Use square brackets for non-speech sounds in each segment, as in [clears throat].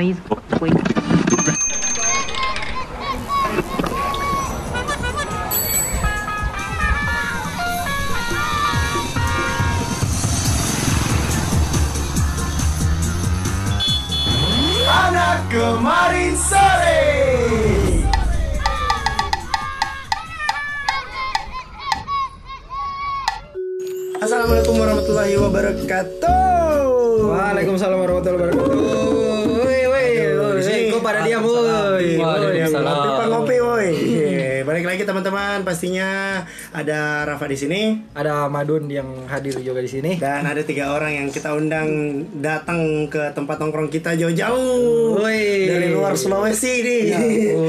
please. Please. Anak kemarin sore. Assalamualaikum warahmatullahi wabarakatuh. Waalaikumsalam warahmatullahi wabarakatuh. Diam, woi. Waalaikumsalam. Balik lagi teman-teman, pastinya ada Rafa di sini Ada Madun yang hadir juga di sini. dan ada tiga orang yang kita undang datang ke tempat nongkrong kita jauh-jauh Woi. dari luar Sulawesi nih.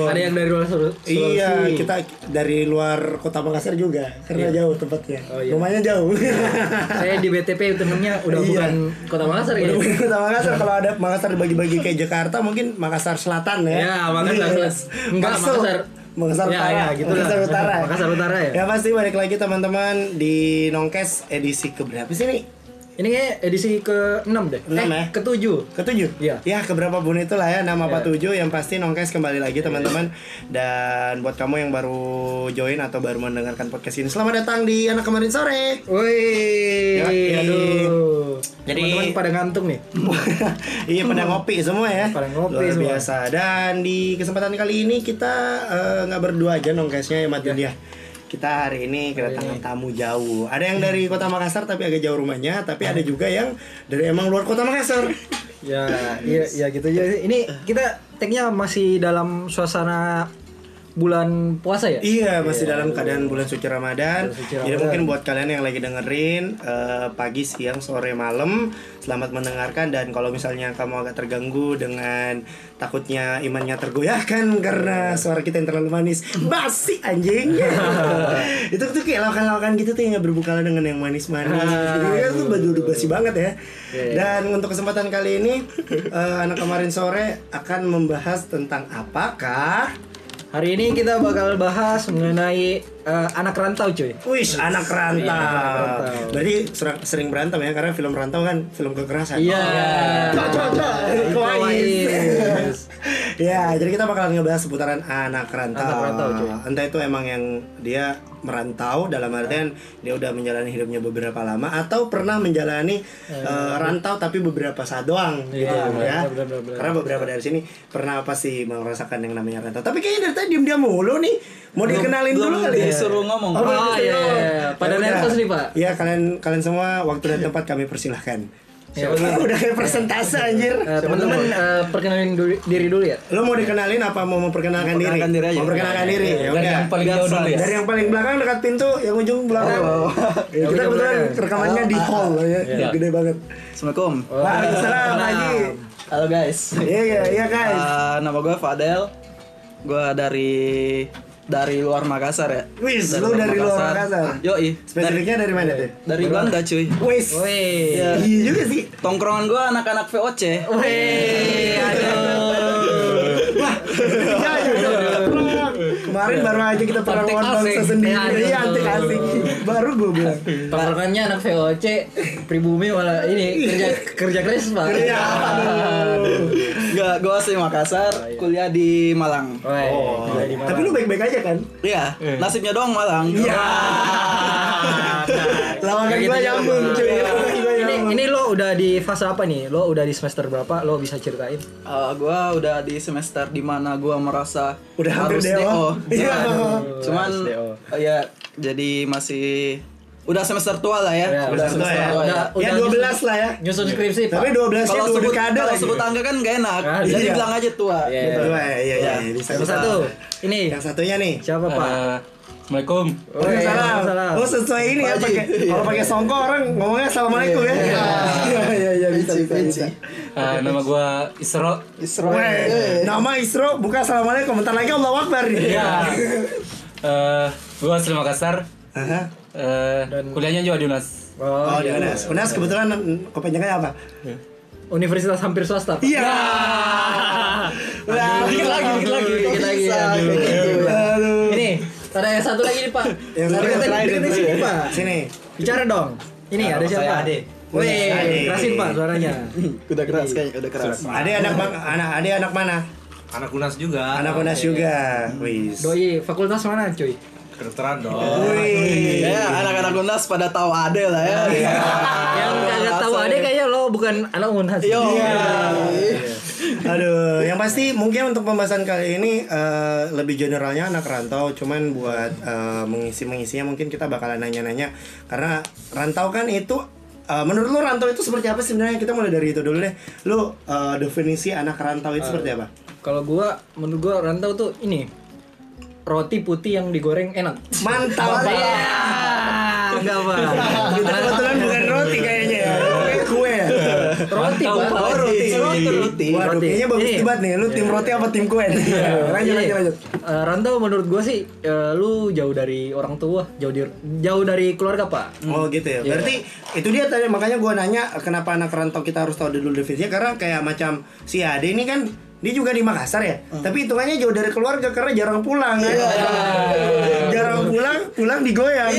Ada yang dari luar Sul- Sulawesi. Iya, kita dari luar kota Makassar juga karena jauh tempatnya. Oh, iya. Lumayan jauh. [laughs] Saya di BTP temennya udah Iya. bukan Kota Makassar ya. Udah bukan kota Makassar kalau ada Makassar dibagi-bagi kayak Jakarta mungkin Makassar Selatan ya. Ya, Makassar Iya. Selatan. [laughs] Enggak, Makassar. Makassar Ya, Utara. ya, gitu lah. Makassar Utara. [laughs] Makassar Utara ya? Ya pasti balik lagi teman-teman di Nongkes edisi ke berapa sih nih? Ini kayak edisi ke-6 deh. Enam eh, ya? ke-7. Ketujuh? Iya. Ya keberapa pun itulah ya nama Iya. apa tujuh yang pasti Nongkes kembali lagi teman-teman dan buat kamu yang baru join atau baru mendengarkan podcast ini selamat datang di anak kemarin sore. Woi. Ya, iya. Jadi teman-teman pada ngantuk nih. [laughs] iya pada ngopi semua ya. Pada ngopi Luar semua. biasa. Dan di kesempatan kali ini kita eh, nggak berdua aja nongkesnya ya Mat ya. Kita hari ini kedatangan tamu jauh. Ada yang dari kota Makassar tapi agak jauh rumahnya, tapi ada juga yang dari emang luar kota Makassar. Ya, iya, ya gitu aja. Ini kita tag-nya masih dalam suasana bulan puasa ya? Iya, masih dalam keadaan bulan suci Ramadan. Bulan suci Jadi Ramadan. mungkin buat kalian yang lagi dengerin eh, pagi, siang, sore, malam, selamat mendengarkan dan kalau misalnya kamu agak terganggu dengan takutnya imannya tergoyahkan karena suara kita yang terlalu manis, basi anjing. [laughs] itu tuh kayak lawakan-lawakan gitu tuh yang berbuka dengan yang manis-manis. Jadi kan tuh baju udah basi banget ya. Dan untuk kesempatan kali ini eh, anak kemarin sore akan membahas tentang apakah Hari ini kita bakal bahas mengenai eh, anak rantau cuy. Wih, anak rantau. Iya, anak rantau. Berarti sering, sering berantem ya karena film rantau kan film kekerasan. Iya. Cok, cok, cok. Kawaii. Ya, jadi kita bakalan ngebahas seputaran anak rantau. Anak rantau, cuy. Entah itu emang yang dia merantau dalam artian dia udah menjalani hidupnya beberapa lama atau pernah menjalani eh, rantau tapi beberapa saat doang gitu Iya, ya. benar, benar, benar. Karena beberapa dari sini pernah pasti merasakan yang namanya rantau. Tapi kayaknya dari tadi diam-diam mulu nih. Mau dikenalin dulu kali ya. disuruh ngomong. Oh, Oh, belum iya, iya. Pada Ya nervous nih, Pak. Iya, kalian kalian semua waktu dan tempat kami persilahkan. Ya, udah [laughs] kayak presentase anjir. Eh, teman-teman eh, perkenalin dulu- diri dulu ya. Lo mau dikenalin apa mau memperkenalkan diri? Memperkenalkan diri aja. Memperkenalkan diri. Ya Dari udah. yang paling jauh dulu ya. Dari yang paling belakang dekat pintu, yang ujung belakang. Oh. Ya, kita kebetulan rekamannya di hall ya, Iya. gede banget. Assalamualaikum. Waalaikumsalam Haji. Halo guys. Iya iya iya guys. Eh, nama gue Fadel. Gue dari dari luar Makassar ya. Wis, lu dari luar Makassar. Yoi. Dari, Spesifiknya dari mana tuh? dari Bangka cuy. Wis. Woi. Iya juga sih. Tongkrongan gue anak-anak VOC. Woi. Aduh. Iya, iya, iya. Kemarin baru aja kita pernah nonton sendiri. Iya, Iya, antik asing. Baru gue bilang. Tongkrongannya anak VOC, pribumi malah ini kerja kerja keras pak. Iya. Gue asli Makassar, kuliah di Malang. Woi. kerja di Oh. Tapi Malang. lu baik-baik aja kan? Iya, nasibnya doang Malang. Iya. [laughs] Lawakan Kayak gua gitu nyambung cuy. Gua Ini lo udah di fase apa nih? Lo udah di semester berapa? Lo bisa ceritain? Uh, gue udah di semester di mana gue merasa Udah hampir harus. DO. Iya. Cuman ya jadi masih udah semester tua lah ya. Ya, udah Semester semester ya. tua ya. Ya 12 lah ya. Nyusun skripsi pak. Tapi 12 nya Kalau dua sebut dekade kalau sebut angka kan gak enak. Ah, Jadi iya. bilang aja tua. Iya. gitu. Dua ya, iya iya bisa. Yang bisa. satu. Ini Yang satunya nih. siapa pak? Eh, Assalamualaikum. Waalaikumsalam. Oh sesuai ini ya pakai kalau pakai songkok orang ngomongnya assalamualaikum ya. Iya iya iya bisa bisa bisa. Eh, nama gua Isro. Isra. Weh, nama Isro bukan assalamualaikum. Bentar lagi Allah Akbar nih. Ya. [laughs] Eh, gua asli Makassar. Eh, kuliahnya juga di UNAS. Oh, di UNAS. UNAS kebetulan kepanjangannya apa? Universitas hampir swasta. Iya. Wah, Dikit lagi, dikit lagi, dikit lagi. Aduh. Aduh. Ini ada yang satu lagi nih pak. Yang satu itu sini pak. Sini. Bicara dong. Ini ada siapa? Ade. Wih, kerasin pak suaranya. [laughs] Udah keras kayaknya, udah keras. Ade anak bang, anak Ade anak mana? Anak Unas juga. Anak Unas juga. Wis. Doi, fakultas mana cuy? Kedokteran dong. Wih. Ya, anak-anak Unas pada tahu Ade lah ya. Yang kagak tahu ada kayaknya lo bukan anak unhas. Yo. Aduh, yang pasti mungkin untuk pembahasan kali ini eh, lebih generalnya anak rantau, cuman buat eh, mengisi-mengisinya mungkin kita bakalan nanya-nanya karena rantau kan itu eh, menurut lu rantau itu seperti apa sih sebenarnya? Kita mulai dari itu dulu deh. Lu eh, definisi anak rantau itu seperti apa? Kalau gua menurut gua rantau tuh ini roti putih yang digoreng enak. Mantap Ah, enggak pak. Kita kebetulan bukan roti kayaknya ya. Kue ya. Roti pak. Oh, roti. Roti, roti. Waduh, Roti. kayaknya bagus Ini. banget nih. Lu tim roti apa tim kue? nih? lanjut, lanjut, lanjut. eh, rantau menurut gua sih eh, lu jauh dari orang tua, jauh di jauh dari keluarga pak. Oh gitu ya. Berarti itu dia tadi makanya gua nanya kenapa anak rantau kita harus tahu dulu definisinya karena kayak macam si Ade ini kan dia juga di Makassar ya. Tapi hitungannya jauh dari keluarga karena jarang pulang kan. jarang pulang, pulang digoyang.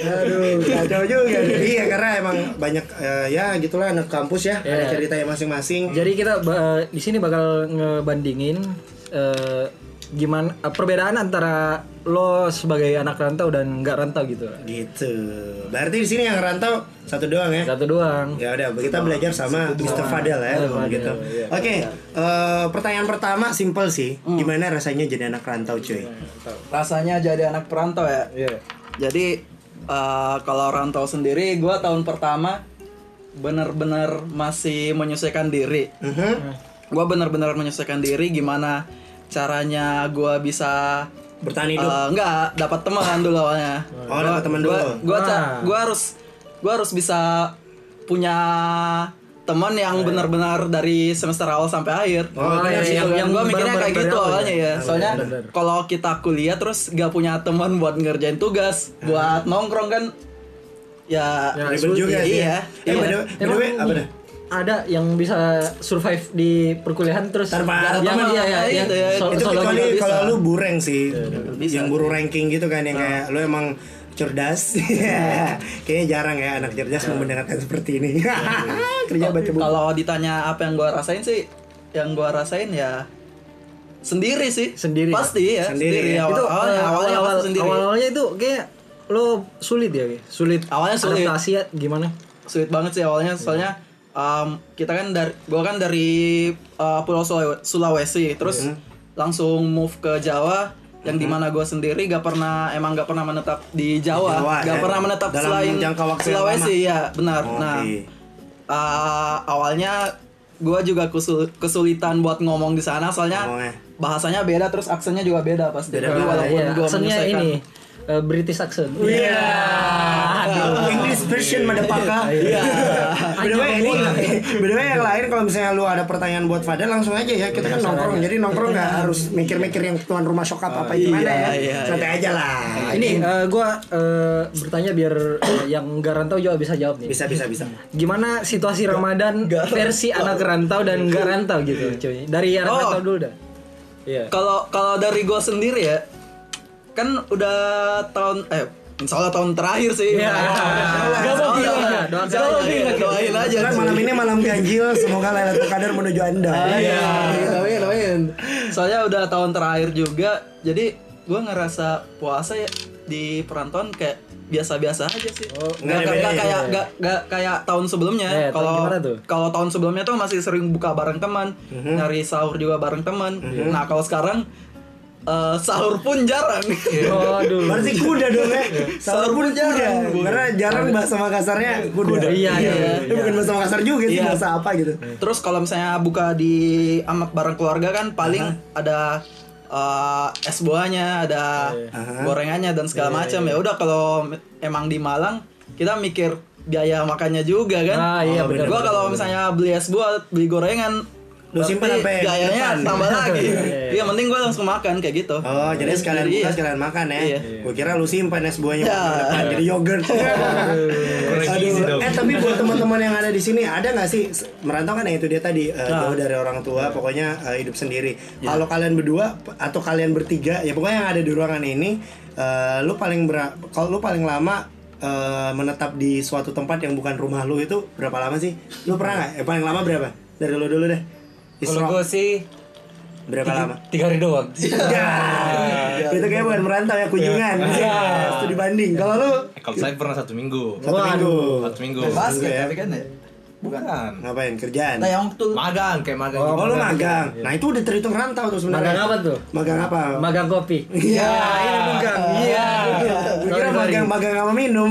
Aduh, kacau juga. Iya, karena emang banyak eh, ya gitulah anak kampus ya, ada Iya. ceritanya masing-masing. Jadi kita ba- di sini bakal ngebandingin eh, gimana eh, perbedaan antara lo sebagai anak rantau dan nggak rantau gitu. Gitu. Berarti di sini yang rantau satu doang ya. Satu doang. Ya udah, kita belajar sama Mr. Fadel ya, Oh, Fadel, gitu. iya. Oke, eh, pertanyaan pertama simple sih. Gimana rasanya jadi anak rantau, cuy? Rasanya jadi anak perantau ya. Iya. Jadi eh, kalau rantau sendiri, gua tahun pertama bener-bener masih menyesuaikan diri. Mhm. Gua bener-bener menyesuaikan diri gimana caranya gua bisa Bertahan hidup. eh, enggak dapat teman dulu awalnya. Oh, dapat teman dulu. Gua, gua, ca- Ah. gua harus gua harus bisa punya teman yang benar-benar dari semester awal sampai akhir. Oh, iya, Gitu yang- kan. yang gua mikirnya kayak gitu awal awalnya ya. ya. Soalnya bener. kalau kita kuliah terus gak punya teman buat ngerjain tugas, buat nongkrong kan ya, Ya, Ribet juga sih. iya. Eh, way- by the way, apa dah? Ada yang bisa survive di perkuliahan terus Tanpa yang iya ya, Nah, yang itu ya. so- itu kecuali gitu kalau lu bureng sih. bisa. Yang buru ranking gitu kan yang kayak lu emang cerdas. [laughs] Kayaknya jarang ya anak cerdas mau mendengarkan seperti ini. [laughs] Kerja baca buku. Kalau ditanya apa yang gua rasain sih, yang gua rasain ya sendiri sih. Sendiri. Pasti ya, Sendiri sendiri. ya. Itu awalnya, eh, awalnya awal, sendiri. awalnya itu kayak lo sulit ya kayak? sulit Awalnya sulit. adaptasi ya gimana sulit banget sih awalnya soalnya um, kita kan dari gua kan dari uh, Pulau Sulawe- Sulawesi. Terus langsung move ke Jawa yang di mana gue sendiri gak pernah emang gak pernah menetap di Jawa, Jawa, gak ya. pernah menetap Dalam selain jangka waktu yang Sulawesi ya benar. Oke. nah uh, awalnya gue juga kesul- kesulitan buat ngomong di sana. Soalnya Ngomongnya. bahasanya beda terus aksennya juga beda pasti. Beda banget. walaupun Iya, gua aksennya menyesuaikan- ini eh, British accent Iya. English version madepaka. Iya. By the way, ini way yang lain kalau misalnya lu ada pertanyaan buat Fadel langsung aja ya. Kita kan nongkrong. Jadi nongkrong nggak harus mikir-mikir yang tuan rumah sokap apa gimana ya. iya, Santai aja lah. ini eh, gua eh, bertanya biar yang nggak rantau juga bisa jawab nih bisa bisa bisa. gimana situasi Ramadan versi anak rantau dan nggak rantau gitu cuy dari anak Oh. rantau dulu dah iya Kalau kalau dari gue sendiri ya, kan udah tahun eh Insya Allah tahun terakhir sih. Iya. Gak mau bilang ya, Insya Allah, aja. iya, doain aja. Kan malam ini malam ganjil. Semoga Lailatul Qadar menuju anda. Iya, amin, amin. Soalnya udah tahun terakhir juga, jadi gue ngerasa puasa ya di perantauan kayak biasa-biasa aja sih. Oh, nggak bedanya. kayak nggak nggak kayak tahun sebelumnya. Eh, Kalau tuh? kalau tahun sebelumnya tuh masih sering buka bareng teman, Mhm. nyari sahur juga bareng teman. Nah kalau sekarang eh, sahur pun jarang. Waduh. Berarti kuda dong ya. Sahur pun jarang. jarang. Karena jarang bahasa Makassarnya kuda. Iya, iya, Itu bukan bahasa Makassar juga sih, Iya. bahasa apa gitu. Terus kalau misalnya buka di amak bareng keluarga kan paling ada uh, es buahnya, ada gorengannya dan segala macam ya. Udah kalau emang di Malang kita mikir biaya makannya juga kan. Ah, iya, benar, Gua kalau misalnya beli es buah, beli gorengan Lu simpan sampai biayanya depan. tambah lagi. [laughs] Iya, Iya, mending gua langsung makan kayak gitu. Oh, jadi sekalian Iya. buka sekalian makan ya. Iya. Gue kira lu simpan es buahnya Ya. buat depan jadi yogurt. dong. Eh tapi buat teman-teman yang ada di sini ada nggak sih merantau kan ya itu dia tadi eh, Nah. jauh dari orang tua, pokoknya eh, hidup sendiri. Ya. Kalau kalian berdua atau kalian bertiga, ya pokoknya yang ada di ruangan ini, eh, lu paling ber kalau lu paling lama eh, menetap di suatu tempat yang bukan rumah lu itu berapa lama sih? Lu pernah nggak? Eh, paling lama berapa? Dari lu dulu deh. Kalau gue sih berapa lama? tiga hari doang. [laughs] Ya, itu kayak bukan merantau ya kunjungan. Ya, studi banding. Kalau lu Eh, Kalau saya pernah satu minggu. satu minggu. Satu minggu. basket ya. tapi kan ya Bukan. Ngapain? Kerjaan. nah yang waktu Magang kayak magang. Oh, lu magang. magang. Nah, itu udah terhitung rantau tuh sebenarnya. Magang apa tuh? Magang apa? Magang kopi. Iya, ini bukan. Iya. Gue kira magang magang sama minum.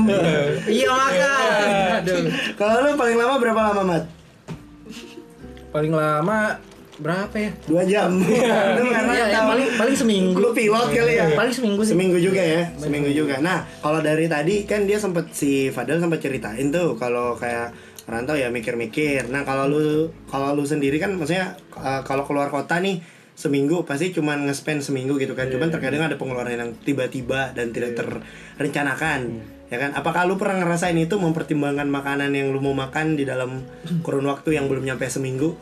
Iya makan. Aduh. [laughs] Kalau lu paling lama berapa lama, Mat? Paling lama berapa ya? Dua jam. Iya, ya, rantau. paling paling seminggu. Lu pilot kali ya? Paling seminggu sih. Seminggu juga ya, seminggu juga. Nah, kalau dari tadi kan dia sempet si Fadel sempat ceritain tuh kalau kayak rantau ya mikir-mikir. Nah, kalau lu kalau lu sendiri kan maksudnya uh, kalau keluar kota nih seminggu pasti cuman nge-spend seminggu gitu kan. Cuman terkadang ada pengeluaran yang tiba-tiba dan tidak terrencanakan. Ya kan? Apakah lu pernah ngerasain itu mempertimbangkan makanan yang lu mau makan di dalam [clears throat] kurun waktu yang belum nyampe seminggu?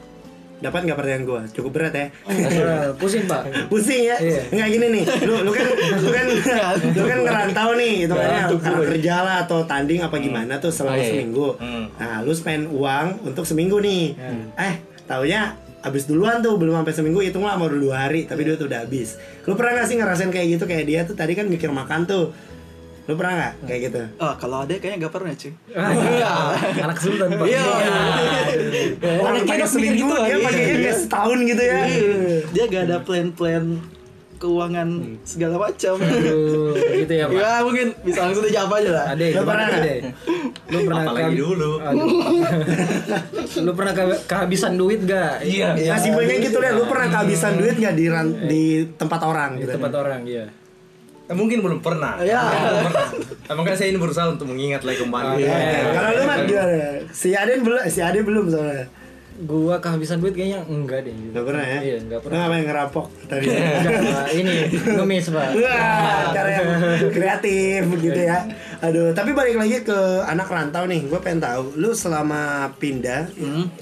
Dapat nggak pertanyaan gua? Cukup berat ya? Eh, Pusing pak. [laughs] pusing ya Iya. nggak gini nih lu lu kan lu kan [laughs] lu kan ngerantau nih itu kan karena kerja lah atau tanding apa gimana tuh selama Oh, iya. seminggu Hmm. nah lu spend uang untuk seminggu nih eh taunya habis duluan tuh belum sampai seminggu hitung lah baru dua hari tapi duit udah habis lu pernah gak sih ngerasain kayak gitu kayak dia tuh tadi kan mikir makan tuh lu pernah nggak kayak gitu ah kalau ada kayaknya gak pernah cuy Anak sultan pak. Iya. orang pakai seminggu dia pakainya kayak setahun gitu ya dia gak ada plan-plan keuangan segala macam Aduh, gitu ya pak. ya mungkin bisa langsung dijawab aja lah Ade, Lu pernah? Ade? Lu pernah Apalagi kehabi- dulu. Aduh. [laughs] lu pernah ke- kehabisan duit gak? Iya. nah simpelnya gitu deh lu pernah kehabisan duit nggak di ran- di tempat orang Di gitu tempat orang, iya. Eh, mungkin belum pernah. Ya. Belum pernah. Makanya saya ini berusaha untuk mengingat lagi kembali. Oke, Kalau lu mah gimana? Si Aden belum, si Ade belum soalnya. Gua kehabisan duit kayaknya enggak deh. Gak pernah ya? Iya, enggak pernah. ngapain ngerampok tadi? Enggak, ini ngemis pak. Wah, cara yang kreatif begitu ya. Aduh, tapi balik lagi ke anak rantau nih. Gue pengen tahu, lu selama pindah,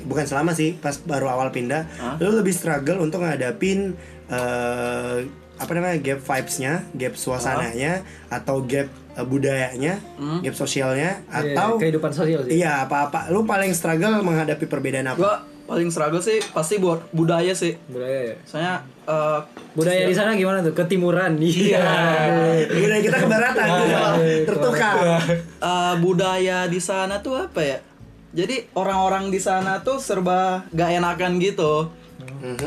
bukan selama sih, pas baru awal pindah, lu lebih struggle untuk ngadapin eh, apa namanya gap vibes-nya, gap suasananya, atau gap eh, budayanya, gap sosialnya, Iya, atau kehidupan sosial sih. Iya, apa-apa. Lu paling struggle menghadapi perbedaan apa? gua paling struggle sih pasti buat budaya sih Budaya ya. soalnya eh, Budaya di sana gimana tuh? Ketimuran. Iya. [laughs] Budaya kita kebaratan, tertukar. eh, budaya di sana tuh apa ya jadi orang-orang di sana tuh serba gak enakan gitu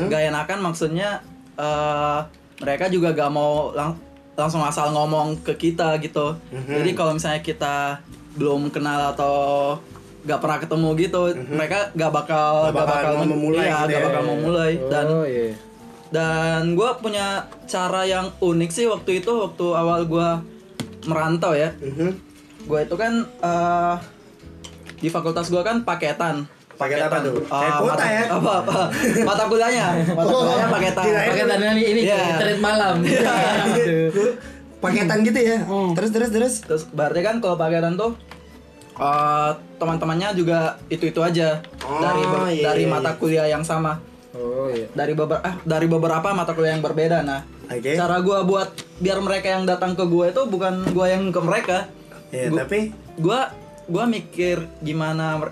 gak enakan maksudnya eh, mereka juga gak mau lang- langsung asal ngomong ke kita gitu jadi kalau misalnya kita belum kenal atau gak pernah ketemu gitu mereka gak bakal Gak bakal mau memulai iya, gitu gak ya. bakal mau mulai dan oh iya. dan gue punya cara yang unik sih waktu itu waktu awal gue merantau ya Mhm. gue itu kan eh, di fakultas gue kan paketan Paket apa tuh? Eh, Kayak kuota mata, ya? apa apa [laughs] mata kuliahnya mata Oh, kuliahnya paketan kirain- Paketan ini ini Iya. internet malam. Aduh. [laughs] Paketan gitu ya. Terus terus terus. terus berarti kan kalau paketan tuh eh, teman-temannya juga itu itu aja Oh, dari ber- iya, dari iya, mata iya. kuliah yang sama Oh iya. dari beberapa ah, dari beberapa mata kuliah yang berbeda nah Oke. cara gua buat biar mereka yang datang ke gue itu bukan gua yang ke mereka Ya, Gua- tapi gua gua mikir gimana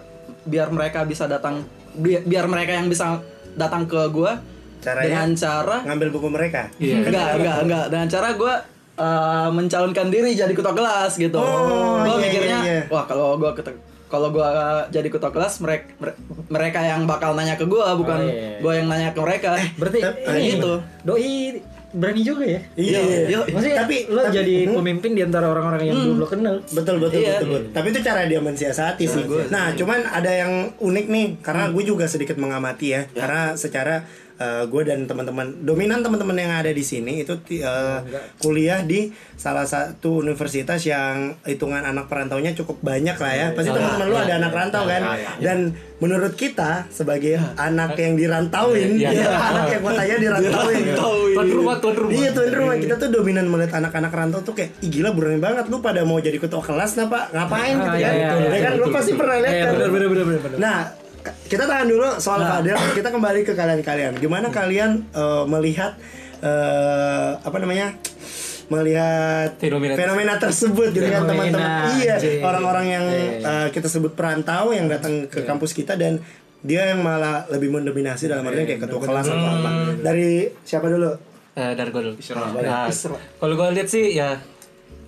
biar mereka bisa datang bi- biar mereka yang bisa datang ke gua Caranya? dengan cara ngambil buku mereka. [laughs] enggak enggak enggak dengan cara gua eh, mencalonkan diri jadi ketua kelas gitu Oh, gua iya, mikirnya iya, iya. wah kalau gua ket- kalau gua jadi ketua kelas mereka mereka yang bakal nanya ke gua bukan Oh, iya. gua yang nanya ke mereka Berarti Tep- ini gitu. Doi berani juga ya. Iya. Iya. Maksudnya Tapi- lo tapi- jadi Hmm. pemimpin di antara orang-orang yang belum lo kenal. Betul betul Iya. betul, betul. Tapi itu cara dia mensiasati sih. Nah, cuman ada yang unik nih karena gue juga sedikit mengamati ya. Karena secara gue dan teman-teman dominan teman-teman yang ada di sini itu eh, kuliah di salah satu universitas yang hitungan anak perantaunya cukup banyak lah ya. Pasti teman-teman lu ada anak rantau kan. Dan menurut kita sebagai anak yang dirantauin, [laughs] anak yang kotanya dirantauin. Tuan rumah, tuan rumah. Iya tuan rumah. Kita tuh dominan melihat anak-anak rantau tuh kayak Ih, gila berani banget. Lu pada mau jadi ketua kelas nah pak ngapain? Gitu Ah, iya, kan? iya, ya iya, kan lu pasti pernah lihat Iya, kan? nah kita tahan dulu soal Fadel kita kembali ke kalian-kalian. Gimana kalian eh, melihat eh, apa namanya melihat Fenomena. tersebut. gitu kan Fenomena, teman-teman? Iya orang-orang yang eh, kita sebut perantau yang datang ke kampus kita dan dia yang malah lebih mendominasi dalam artian kayak ketua kelas atau apa. dari siapa dulu? Eh, dari gue dulu. Nah, kalau gue lihat sih ya,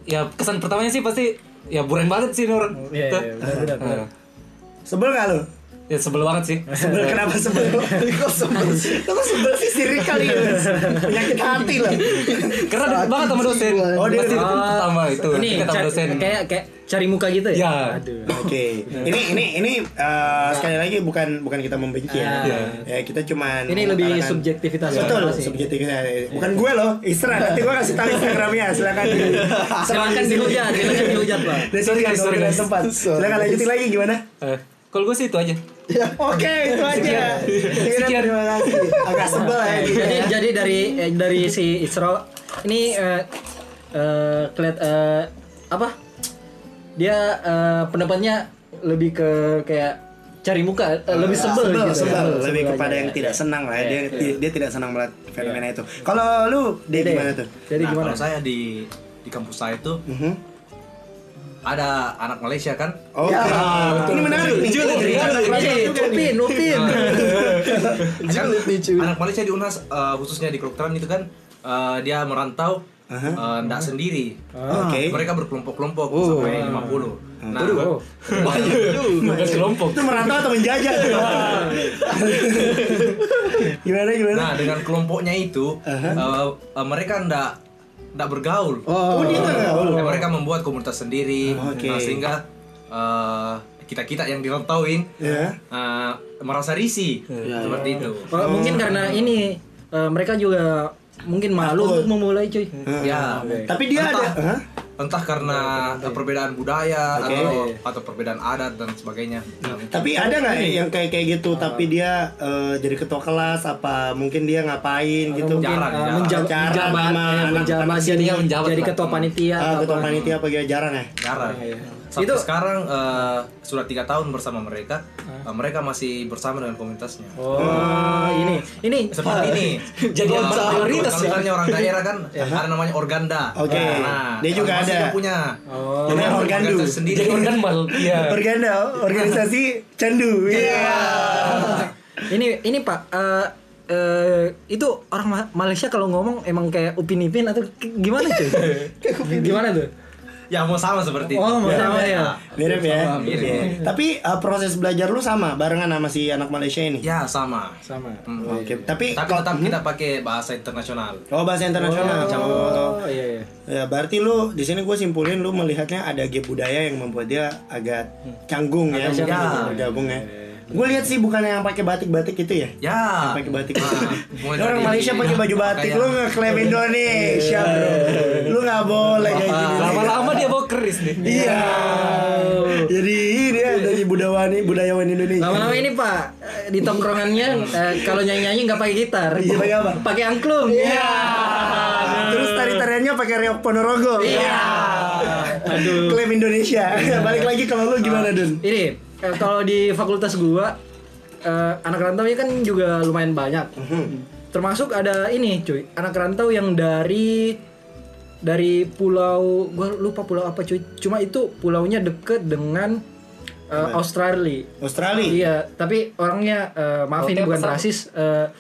ya kesan pertamanya sih pasti ya buren banget sih ini orang. Iya, Tuh. iya, benar, benar. Nah, sebel gak lu Ya sebel banget sih. sebel kenapa sebel [laughs] kok sebel kok sebel sih sirik kali ya penyakit hati lah Karena deket banget sama dosen. Oh, dia pasti deket. pertama itu. Ini sama dosen. kayak kayak cari muka gitu ya? Ya. Aduh. Oke, ini ini ini eh, sekali lagi bukan bukan kita membenci ya. Iya. Ya kita cuman Ini lebih subjektivitas Betul, masing-masing. subjektivitas. Bukan gue loh, Isra. Nanti gue kasih tahu Instagramnya, silakan. di- Silakan dihujat, silakan dihujat, Pak. Sorry, sorry, guys. tempat. Silakan lanjutin lagi gimana? Eh, kalau gue sih itu aja. Oke, itu aja. Sekian. Terima kasih. Agak sebel ya. gitu jadi ya. jadi dari eh, dari si Isro ini eh eh, keliat eh, apa dia eh, pendapatnya lebih ke kayak cari muka eh, lebih sebel, sebel, gitu sebel. ya. lebih Sebel kepada aja, yang ya. tidak senang lah ya. Dia, Iya. dia, dia tidak senang melihat fenomena itu. Kalau lu, dia gimana tuh? jadi nah, gimana kalau saya di di kampus saya tuh Mhm. Ada anak Malaysia kan? Oke, ini menarik. Nih. Ini, Upin, Upin. [laughs] anak Malaysia di Unas eh, khususnya di kedokteran itu kan eh, dia merantau tidak sendiri. Oke. mereka berkelompok-kelompok sampai 50 nah Oh. Bukan kelompok. Itu merantau atau menjajah? [laughs] gimana gimana? nah dengan kelompoknya itu eh, eh, mereka ndak ndak bergaul. Oh, dia nggak gaul. Ya, mereka membuat komunitas sendiri. Oke. nah, sehingga kita kita yang dirantauin Ya. eh, merasa risih. Seperti itu. Oh, mungkin karena ini eh, mereka juga mungkin malu untuk memulai cuy. ya. Tapi dia ada, entah, Hah? Entah karena perbedaan budaya Oke. atau atau perbedaan adat dan sebagainya. Nah, Tapi ada nggak yang kayak kayak gitu? Tapi dia eh, jadi ketua kelas? Apa? Mungkin dia ngapain gitu? Mungkin Jarang, Jarang. menjabat, menjabat jadi senior, menjabat jadi ketua panitia Ah, atau ketua panitia apa gitu jarang ya? jarang. Iya, sampai Itu- sekarang eh, sudah tiga tahun bersama mereka eh, mereka masih bersama dengan komunitasnya Oh, ini ini seperti ini [laughs] Jadi Kalau- mayoritas ya. misalnya orang daerah kan [laughs] ada namanya organda Oke. nah, Dia juga ada. dia punya Oh. Namanya organdu. sendiri Jadi organ mal. Iya. [laughs] Organda, organisasi candu. Iya. ini ini Pak eh eh, itu orang Ma- Malaysia kalau ngomong emang kayak upin ipin atau gimana cuy? gimana tuh? Ya mau sama seperti itu Oh, mau sama ya. Mirip ya. mirip. Iya. Tapi eh, proses belajar lu sama barengan sama si anak Malaysia ini. ya sama Sama. Hmm. Oke, tapi tapi kalau- tetap kita pakai bahasa internasional Oh bahasa internasional. Oh, iya iya. Ya berarti lu di sini gue simpulin lu melihatnya ada gap budaya yang membuat dia agak canggung ya, Agak mungkin canggung. untuk bergabung ya. Gue lihat sih bukan yang pakai batik-batik itu ya. ya Yang pakai batik. Nah, Ini orang Malaysia pakai baju batik, lu ngeklaim Indonesia bro. Lu nggak boleh kayak gini. Lama-lama dia bawa keris nih. Iya. Jadi ini ya dari budayawan budayawan Indonesia. Lama-lama ini Pak di tongkrongannya eh, kalau nyanyi-nyanyi nggak pakai gitar. Iya, pakai apa? Pakai angklung. Iya. Terus tari-tariannya pakai reok Ponorogo. Iya. Aduh. Klaim Indonesia. Balik lagi kalau lu gimana Dun? Ini eh, kalau di fakultas gua eh, anak rantau kan juga lumayan banyak. Termasuk ada ini cuy, anak rantau yang dari dari pulau gua lupa pulau apa cuy. Cuma itu pulaunya deket dengan eh, Australia. Australia. Iya, tapi orangnya eh, maaf ini bukan rasis, eh,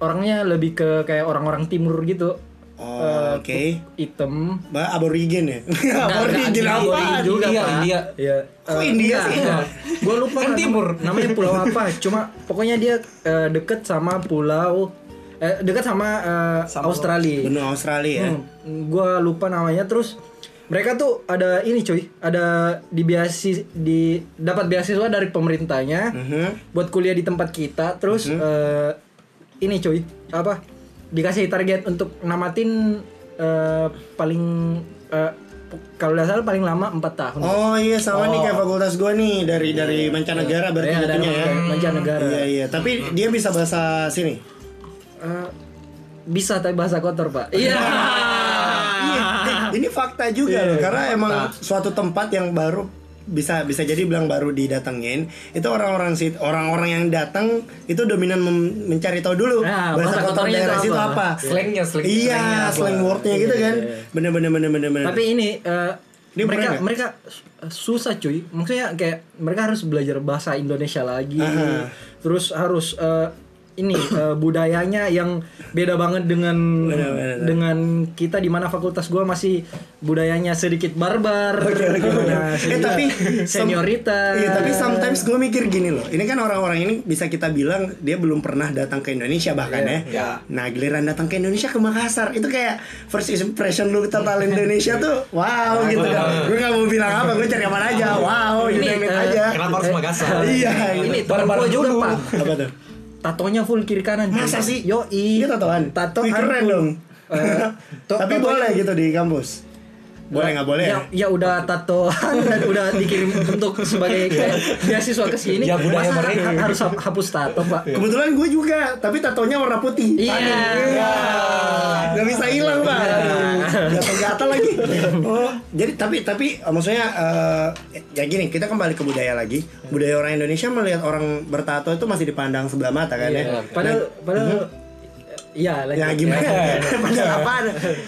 orangnya lebih ke kayak orang-orang timur gitu. Oh, Eh, oke. Hitam. Mbak aborigin ya? aborigin apa? aborigin juga, India, Pak. India. Iya. Kok India sih? Gue lupa Kan nama- timur. Namanya pulau apa? Cuma pokoknya dia eh, deket sama pulau eh, deket sama, eh, Australia. Benua Australia ya. Hmm, gua lupa namanya terus mereka tuh ada ini cuy, ada di beasis di dapat beasiswa dari pemerintahnya Mhm. buat kuliah di tempat kita terus eh, ini cuy apa dikasih target untuk namatin eh, paling eh, kalau nggak salah paling lama 4 tahun. Oh iya sama nih kayak fakultas gua nih dari dari mancanegara berarti Iya, dari ya. mancanegara. Iya iya, tapi dia bisa bahasa sini. Eh, bisa tapi bahasa kotor pak. Iya. [laughs] Iya, eh, ini fakta juga loh karena emang suatu tempat yang baru bisa bisa jadi bilang baru didatengin itu orang-orang sih orang-orang yang datang itu dominan mem- mencari tahu dulu Nah, bahasa kotor kotornya daerah itu situ apa? apa Slangnya, slang. iya slang wordnya gitu kan bener bener bener bener bener Tapi ini eh, Dia mereka nggak? mereka susah cuy. Maksudnya kayak mereka harus belajar bahasa Indonesia lagi. Aha. Terus harus eh, ini eh, budayanya yang beda banget dengan Benar-benar. dengan kita di mana fakultas gua masih budayanya sedikit barbar. Nah, eh sedikit tapi senioritas. Iya tapi sometimes gue mikir gini loh. Ini kan orang-orang ini bisa kita bilang dia belum pernah datang ke Indonesia bahkan Iya, ya. Nah giliran datang ke Indonesia ke Makassar itu kayak first impression lu tentang Indonesia tuh wow gitu kan. Gue gak mau bilang apa, gue cari apa aja. Wow, you Ini, name it eh, aja. Kenapa harus Makassar? Iya. ini gitu. teman gua juga pak. Apa tuh? Tatonya full kiri kanan. Masa sih? Yo Dia tatoan. Tatoan. Wih, keren dong. Eh, to- [laughs] Tapi boleh gitu di kampus. Boleh nggak boleh? Ya, ya udah tatoan dan udah dikirim untuk sebagai kayak beasiswa ke sini. Ya, budaya mereka. ha- harus hap- hapus tato, Pak. Kebetulan gue juga, tapi tatonya warna putih. Iya. Iya. Gak bisa hilang pak. Gatal-gatal lagi. Oh, jadi tapi tapi eh, maksudnya eh, ya gini, kita kembali ke budaya lagi. Budaya orang Indonesia melihat orang bertato itu masih dipandang sebelah mata kan ya. Padahal padahal Iya, lanjut. Ya gimana? Padahal apa?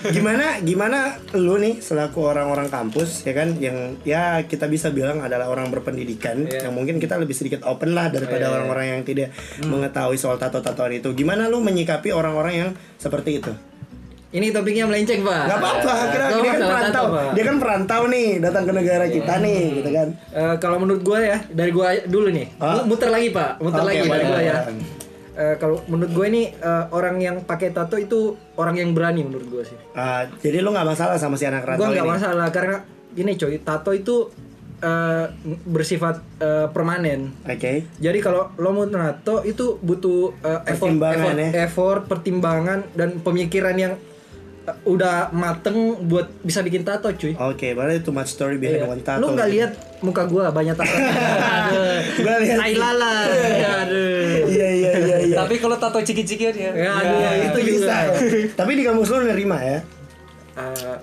Gimana gimana lu nih selaku orang-orang kampus ya kan yang ya kita bisa bilang adalah orang berpendidikan yang mungkin kita lebih sedikit open lah daripada orang-orang yang tidak mengetahui soal tato-tatoan itu. Gimana lu menyikapi orang-orang yang seperti itu? Ini topiknya melenceng, Pak. Gak apa-apa, kira Gak dia kan perantau. tato. Dia kan perantau nih, datang ke negara kita nih, gitu kan. Eh, kalau menurut gue ya, dari gue dulu nih. Ah. Mu- Muter lagi, Pak. Muter Oke, lagi dari gue ya. Eh, kalau menurut gue ini eh, orang yang pakai tato itu orang yang berani menurut gue sih. Ah, jadi lu nggak masalah sama si anak gue rantau nggak ini. masalah karena gini coy tato itu eh, bersifat eh, permanen Oke. jadi kalau lo mau nato itu butuh eh, effort, Pertimbangan, effort, ya. effort, pertimbangan dan pemikiran yang eh, udah mateng buat bisa bikin tato cuy Oke, berarti too much story behind Iya. one tato. Lu nggak lihat muka gua banyak tato. [laughs] Gua lihat. Tai lala. [laughs] Aduh. Iya. Tapi kalau tato ciki-ciki dia. Ya, aduh, itu Itu juga. bisa. Tapi di kampus lu nerima ya? Eh,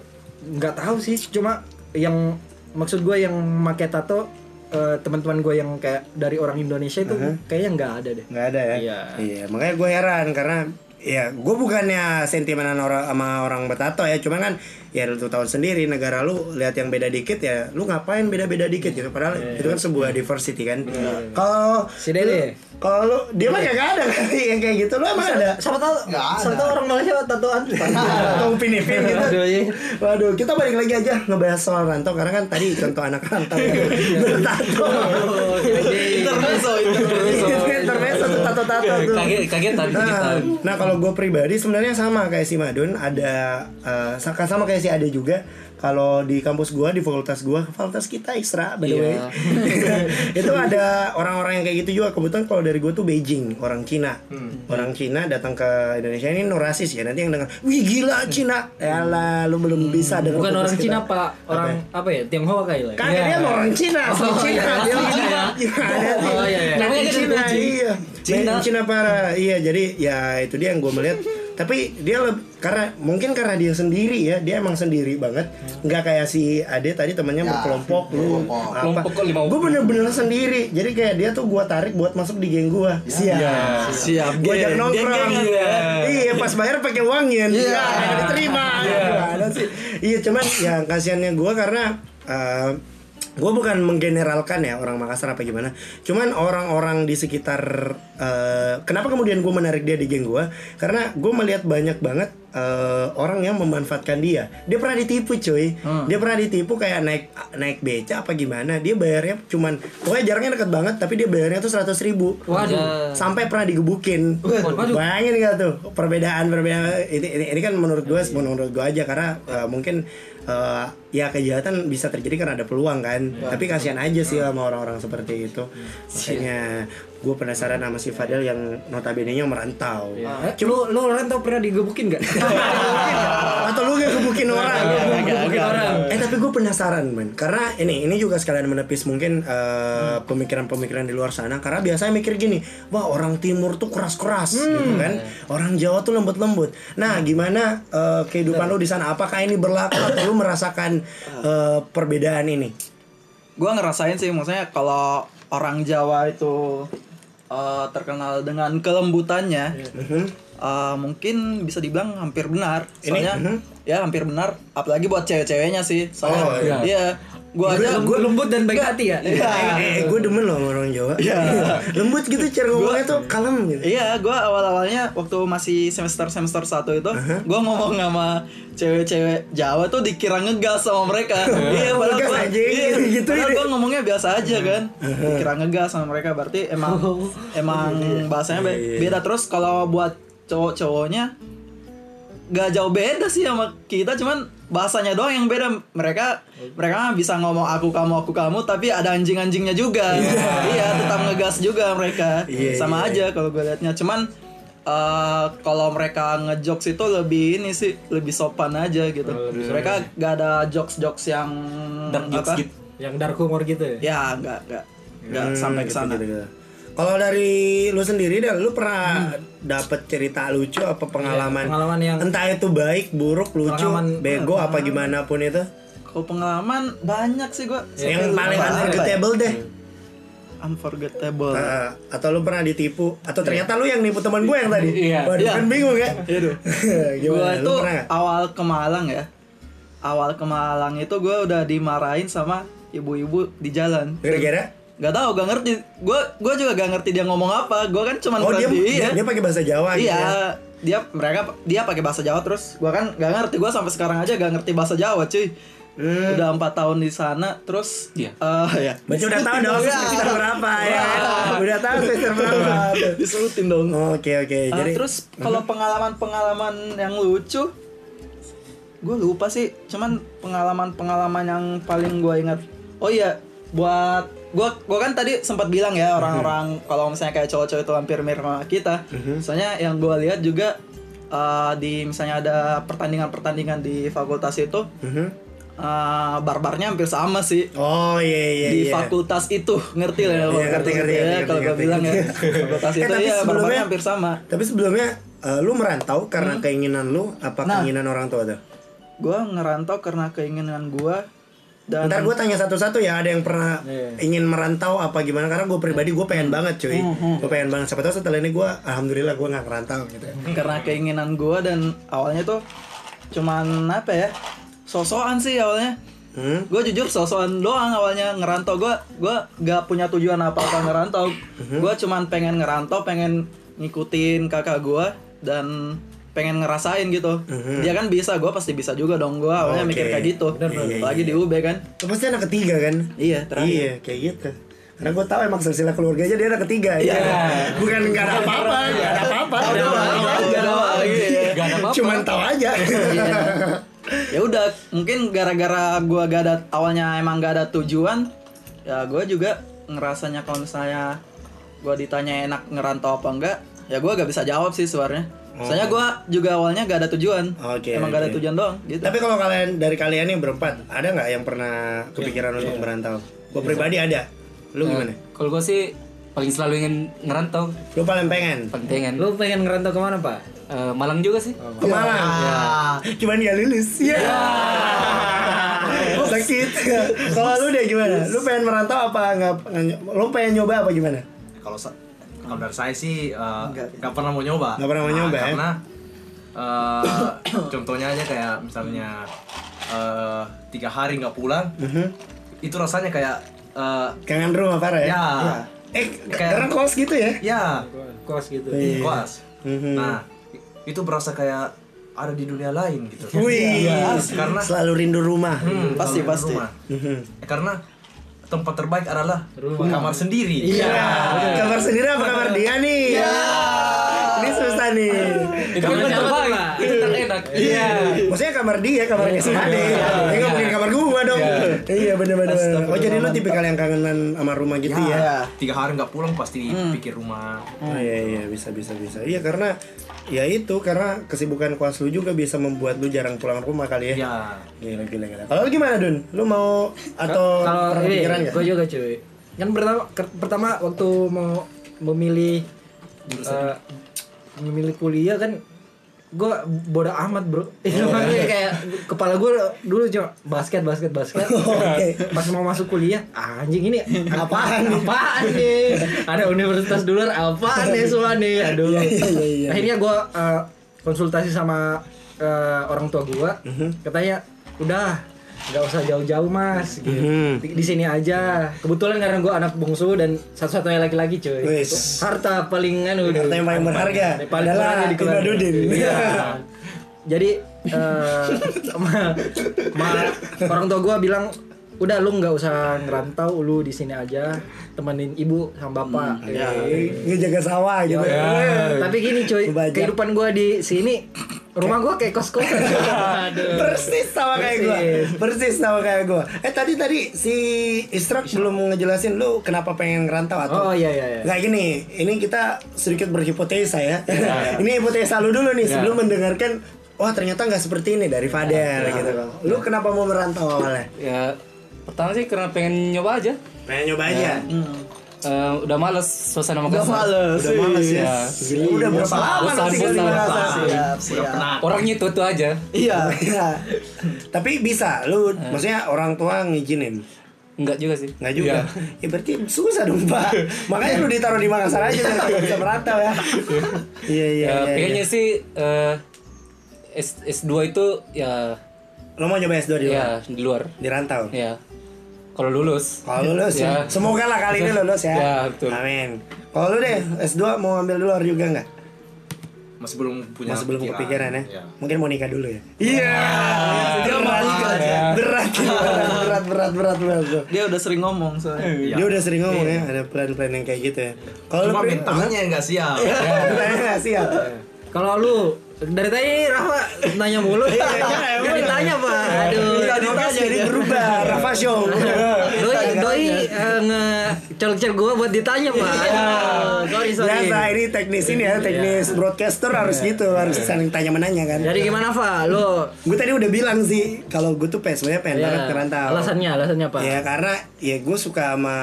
nggak tahu sih, cuma yang maksud gua yang pakai tato eh, teman-teman gue yang kayak dari orang Indonesia itu kayaknya nggak ada deh. Nggak ada ya? Iya. Iya, makanya gue heran karena ya gue bukannya sentimenan orang sama orang bertato ya, cuman kan ya lu tuh tahun sendiri negara lu lihat yang beda dikit ya, lu ngapain beda-beda dikit gitu padahal itu kan sebuah diversity kan. Kalau Si Dede. kalau lu dia mah kagak ada kali [laughs] yang kayak gitu, lu emang ada? Siapa tahu? Siapa tahu orang Malaysia tatoan. [laughs] Atau upin ipin gitu. Aduh, iya. Waduh, kita balik lagi aja ngebahas soal rantau karena kan tadi contoh anak rantau yang [laughs] bertato. Intermezzo, intermezzo. Intermezzo tuh tato-tato tuh. Kaget kaget tadi kita. Nah, nah kalau gue pribadi sebenarnya sama kayak si Madun ada eh, sama sama kayak si Ade juga kalau di kampus gua di fakultas gua fakultas kita ekstra by the way [laughs] itu ada orang-orang yang kayak gitu juga kebetulan kalau dari gua tuh Beijing orang Cina orang Cina datang ke Indonesia ini no rasis ya nanti yang dengar wih gila Cina ya lah lu belum bisa dengar Bukan orang kita. Cina, Pak. Orang apa ya? Tionghoa kali lah. ya? Kagak dia mah orang Cina, Oh, Cina. iya, Dia asli Cina. Cina. Iya, Oh, iya, iya. Namanya Namanya Cina, Beijing. iya. Cina. Cina. Cina parah. Iya, jadi ya itu dia yang gue melihat. [laughs] Tapi dia leb- karena mungkin karena dia sendiri ya, dia emang sendiri banget. Nggak kayak si Ade tadi temannya berkelompok [laughs] lu apa. Gue bener-bener sendiri. Jadi kayak dia tuh gua tarik buat masuk di geng gua. Siap. Siap. Gue ajak nongkrong. geng-gengan ya. Iya, pas bayar pakai uangin. Iya. Iya, nggak diterima. Gimana sih? Iya, cuman ya kasihannya gue karena gue bukan menggeneralkan ya orang Makassar apa gimana. Cuman orang-orang di sekitar eh, kenapa kemudian gue menarik dia di geng gue? Karena gue melihat banyak banget eh, orang yang memanfaatkan dia. Dia pernah ditipu, cuy. Dia pernah ditipu kayak naik naik beca apa gimana. Dia bayarnya cuman pokoknya jaraknya deket banget tapi dia bayarnya tuh seratus ribu. Waduh. Sampai pernah digebukin. Bayangin gak tuh perbedaan perbedaan ini, ini, ini kan menurut gue menurut gue aja karena eh, mungkin eh, ya kejahatan bisa terjadi karena ada peluang kan. Tapi kasihan aja sih sama orang-orang seperti itu. Makanya gue penasaran sama si Fadel yang notabene-nya merantau. Eh, lu lu orang tau pernah digebukin gak? [laughs] Atau lu gak gebukin orang? Gebukin orang. Eh tapi gue penasaran man Karena ini ini juga sekalian menepis mungkin eh, pemikiran-pemikiran di luar sana. Karena biasanya mikir gini Wah orang timur tuh keras-keras gitu kan. Orang Jawa tuh lembut-lembut. Nah gimana eh, kehidupan lu di sana? Apakah ini berlaku? Atau lu merasakan eh, perbedaan ini? gua ngerasain sih maksudnya kalau orang Jawa itu eh, terkenal dengan kelembutannya eh, mungkin bisa dibilang hampir benar. Soalnya ya hampir benar. Apalagi buat cewek-ceweknya sih. Soalnya Oh, iya. iya gua aja Lembut, lembut dan baik Nggak, hati ya. iya. Eh, eh, gue demen loh orang Jawa. [laughs] Lembut gitu cara ngomongnya tuh kalem gitu. Iya, gue awal-awalnya waktu masih semester-semester satu itu, gue ngomong sama cewek-cewek Jawa tuh dikira ngegas sama mereka. [laughs] iya, padahal anjing, iya, gitu padahal ini. gue ngomongnya biasa aja kan. Dikira ngegas sama mereka, berarti emang [laughs] emang bahasanya be- beda terus kalau buat cowok-cowoknya gak jauh beda sih sama kita cuman bahasanya doang yang beda. Mereka mereka bisa ngomong aku kamu aku kamu tapi ada anjing-anjingnya juga. Iya. Tetap ngegas juga mereka. Iya, sama iya, aja kalau gue liatnya. Cuman eh, kalau mereka ngejokes itu lebih ini sih lebih sopan aja gitu. Mereka gak ada jokes jokes yang Dark jokes apa? gitu. Yang dark humor gitu ya. ya gak gak gak Hmm, sampai ke gitu, sana. gitu, gitu. Kalau dari lu sendiri dah, lu pernah dapet cerita lucu apa pengalaman? Iya, pengalaman? yang- entah itu baik, buruk, lucu, Pengalaman- bego apa gimana pun itu. kalau pengalaman banyak sih gue yang paling unforgettable deh. unforgettable. Uh, atau lu pernah ditipu? Atau ternyata lu yang nipu teman gue yang tadi. Iya. Waduh, Iya. kan bingung ya. Iya [laughs] Lu itu awal ke Malang ya. Awal ke Malang itu gue udah dimarahin sama ibu-ibu di jalan. Gara-gara Gak tau, gak ngerti. Gue gue juga gak ngerti dia ngomong apa. Gue kan cuman Oh dia berarti dia, iya. dia pakai bahasa Jawa gitu Iya, ya. dia mereka dia pakai bahasa Jawa terus. Gue kan gak ngerti. Gue sampai sekarang aja gak ngerti bahasa Jawa, cuy. Hmm. Udah empat tahun di sana, terus Iya. eh, ya. Berarti udah tahu dong Iya. semester berapa ya. Udah tahu semester berapa. Disebutin dong. Oke oke. Ah, Jadi terus kalau pengalaman-pengalaman yang lucu, gue lupa sih. Cuman pengalaman-pengalaman yang paling gue ingat. Oh iya, buat gue gue kan tadi sempat bilang ya orang-orang kalau misalnya kayak cowok-cowok itu hampir mirip sama kita. Soalnya yang gue lihat juga uh, di misalnya ada pertandingan-pertandingan di fakultas itu. Mhm. uh, barbarnya hampir sama sih Oh iya iya di iya. fakultas itu ngerti lah ya Iya, ngerti, ngerti, ya, kalau gue bilang ya [laughs] fakultas Eh, itu tapi ya barbarnya hampir sama Tapi sebelumnya eh, lu merantau karena keinginan lu apa Nah. keinginan orang tua tuh? gue ngerantau karena keinginan gue dan Ntar gue tanya satu-satu ya ada yang pernah ingin merantau apa gimana? Karena gue pribadi gue pengen banget cuy. Gue pengen banget. Siapa tahu setelah ini gue alhamdulillah gue nggak ngerantau gitu ya. karena keinginan gue dan awalnya tuh cuman apa ya? Sosokan sih awalnya. Hmm? gue jujur sosokan doang awalnya ngerantau. Gue gue gak punya tujuan apa apa ngerantau gue cuman pengen ngerantau pengen ngikutin kakak gue dan pengen ngerasain gitu. Dia kan bisa gue pasti bisa juga dong. Gue awalnya Oke. mikir kayak gitu. Iya, lagi di UB kan. Pasti anak ketiga kan? Iya terakhir. Iya kayak gitu. Karena gue tahu emang silsilah keluarganya dia anak ketiga ya. Bukan nggak ada apa-apa nggak ada apa-apa. Tahu doang, gak ada apa lagi Gak ada apa-apa. cuman tahu aja. Iya. ya udah mungkin gara-gara gua gak ada awalnya emang gak ada tujuan ya gua juga ngerasanya kalau misalnya gua ditanya enak ngerantau apa enggak ya gua gak bisa jawab sih suaranya soalnya gua juga awalnya gak ada tujuan. Oke, emang gak ada tujuan doang gitu. Tapi kalau kalian dari kalian nih berempat ada nggak yang pernah kepikiran untuk merantau? Gue pribadi ada. Lu gimana? Kalau gue sih paling selalu ingin ngerantau, lu paling pengen? Paling pengen. Lu pengen ngerantau ke mana pak? Eh, Malang juga sih. ke Malang? Cuman dia lulus. Ya [laughs] sakit. Kalau lu deh gimana? Lu pengen merantau apa nggak lu pengen nyoba apa gimana? Kalau kalau dari saya sih eh, nggak pernah mau nyoba. Nggak pernah mau Nah, nyoba, ya? Karena eh, [coughs] contohnya aja kayak misalnya eh, tiga hari nggak pulang, Mhm. itu rasanya kayak eh, kangen rumah parah ya, ya, eh Kayak- karena kos gitu ya ya, Kos gitu. Iya. kuas. Mhm. Nah, itu berasa kayak ada di dunia lain gitu. Wih, Karena selalu rindu rumah. Hmm, Pasti, pasti. rumah. Mhm. Eh, karena tempat terbaik adalah kamar sendiri. Iya. Kamar sendiri apa kamar dia nih? Ini susah nih. Itu kan terbaik, itu terenak. Iya. Maksudnya kamar dia, kamarnya si Ade. Ya nggak mungkin kamar gua dong. Iya bener-bener. Oh jadi lu tipikal yang kangenan sama rumah gitu ya? ya Tiga hari nggak pulang pasti pikir rumah. Oh iya iya bisa bisa bisa. Iya karena ya itu karena kesibukan kuas lu juga bisa membuat lu jarang pulang rumah kali ya. Ya, Gila gila gila. Kalau lu gimana Dun? Lu mau atau Kalau nggak? gue juga cuy. Kan pertama pertama waktu mau memilih eh, memilih kuliah kan gue bodoh amat bro itu Oh, makanya iya. kayak kepala gue dulu cuma basket basket basket [laughs] Oke. pas mau masuk kuliah anjing ini Apaan apaan nih ada universitas dulu apaan nih semua nih aduh Iya, iya, iya. akhirnya gue uh, konsultasi sama uh, orang tua gue Mhm. katanya udah nggak usah jauh-jauh mas gitu. Mhm. di, di sini aja kebetulan karena gue anak bungsu dan satu-satunya laki-laki cuy Wis. harta paling anu Harta yang paling berharga paling adalah berharga di keluarga. Iya. [laughs] Jadi eh, [laughs] ma, ma- orang tua gue bilang udah lu nggak usah ngerantau lu di sini aja. Temenin ibu sama bapak. Ya. Ngejaga sawah gitu. tapi gini cuy Kebaca. kehidupan gue di sini rumah gue kayak kos kosan [laughs] Persis sama kayak gue Persis. Sama kayak gue Eh tadi tadi si Istrak belum ngejelasin lu kenapa pengen ngerantau atau oh iya iya iya. Nggak gini, ini kita sedikit berhipotesa ya. [laughs] ini hipotesa lu dulu nih sebelum mendengarkan Wah ternyata nggak seperti ini dari Fadel gitu. Loh. Lu kenapa mau merantau awalnya? Ya pertama sih karena pengen nyoba aja. Pengen nyoba aja. Eh, udah males suasana Udah Makassar. males. Udah males ya. Iya. Gila, udah berapa lama tinggal di. Makassar? Siap, siap. Orangnya itu itu aja. Iya. Iya. [laughs] Tapi bisa, lu maksudnya orang tua ngizinin. Enggak juga sih. Nggak juga. Iya. [laughs] Ya berarti susah dong, Pak. [laughs] Makanya lu ditaruh di Makassar aja biar kagak bisa merantau ya. Iya, iya, Ya, iya. pengennya iya. sih eh, S S2 itu ya Lo mau nyoba S2 di luar? ya di luar. Di rantau? Ya. Kalau lulus. Kalau lulus ya. Ya. Semoga lah kali ini lulus ya. Ya, betul. Amin. Kalau lu deh S2 mau ambil luar juga nggak? Masih belum punya Masih belum kepikiran ya? Iya. Mungkin mau nikah dulu ya? Iya. Dia berat, mau nikah aja. berat, berat, berat, berat, berat, berat, berat. Dia udah sering ngomong soalnya. Dia udah sering ngomong ya, ada plan-plan yang kayak gitu ya. Kalau mentalnya nggak siap. [laughs] mentalnya nggak siap. kalau lu dari tadi Rafa nanya mulu. Gak ditanya pak. Aduh Iya, Podcast jadi berubah, Rafa Show. doi doi eh, nge colok gue buat ditanya pak. Aduh sorry sorry. Biasa ini teknis ini ya, teknis broadcaster harus gitu, harus saling tanya menanya kan. jadi gimana Fa lu Gue tadi udah bilang sih, kalau gue tuh sebenarnya pengen banget ya, ngerantau. alasannya alasannya apa? Ya karena ya gue suka sama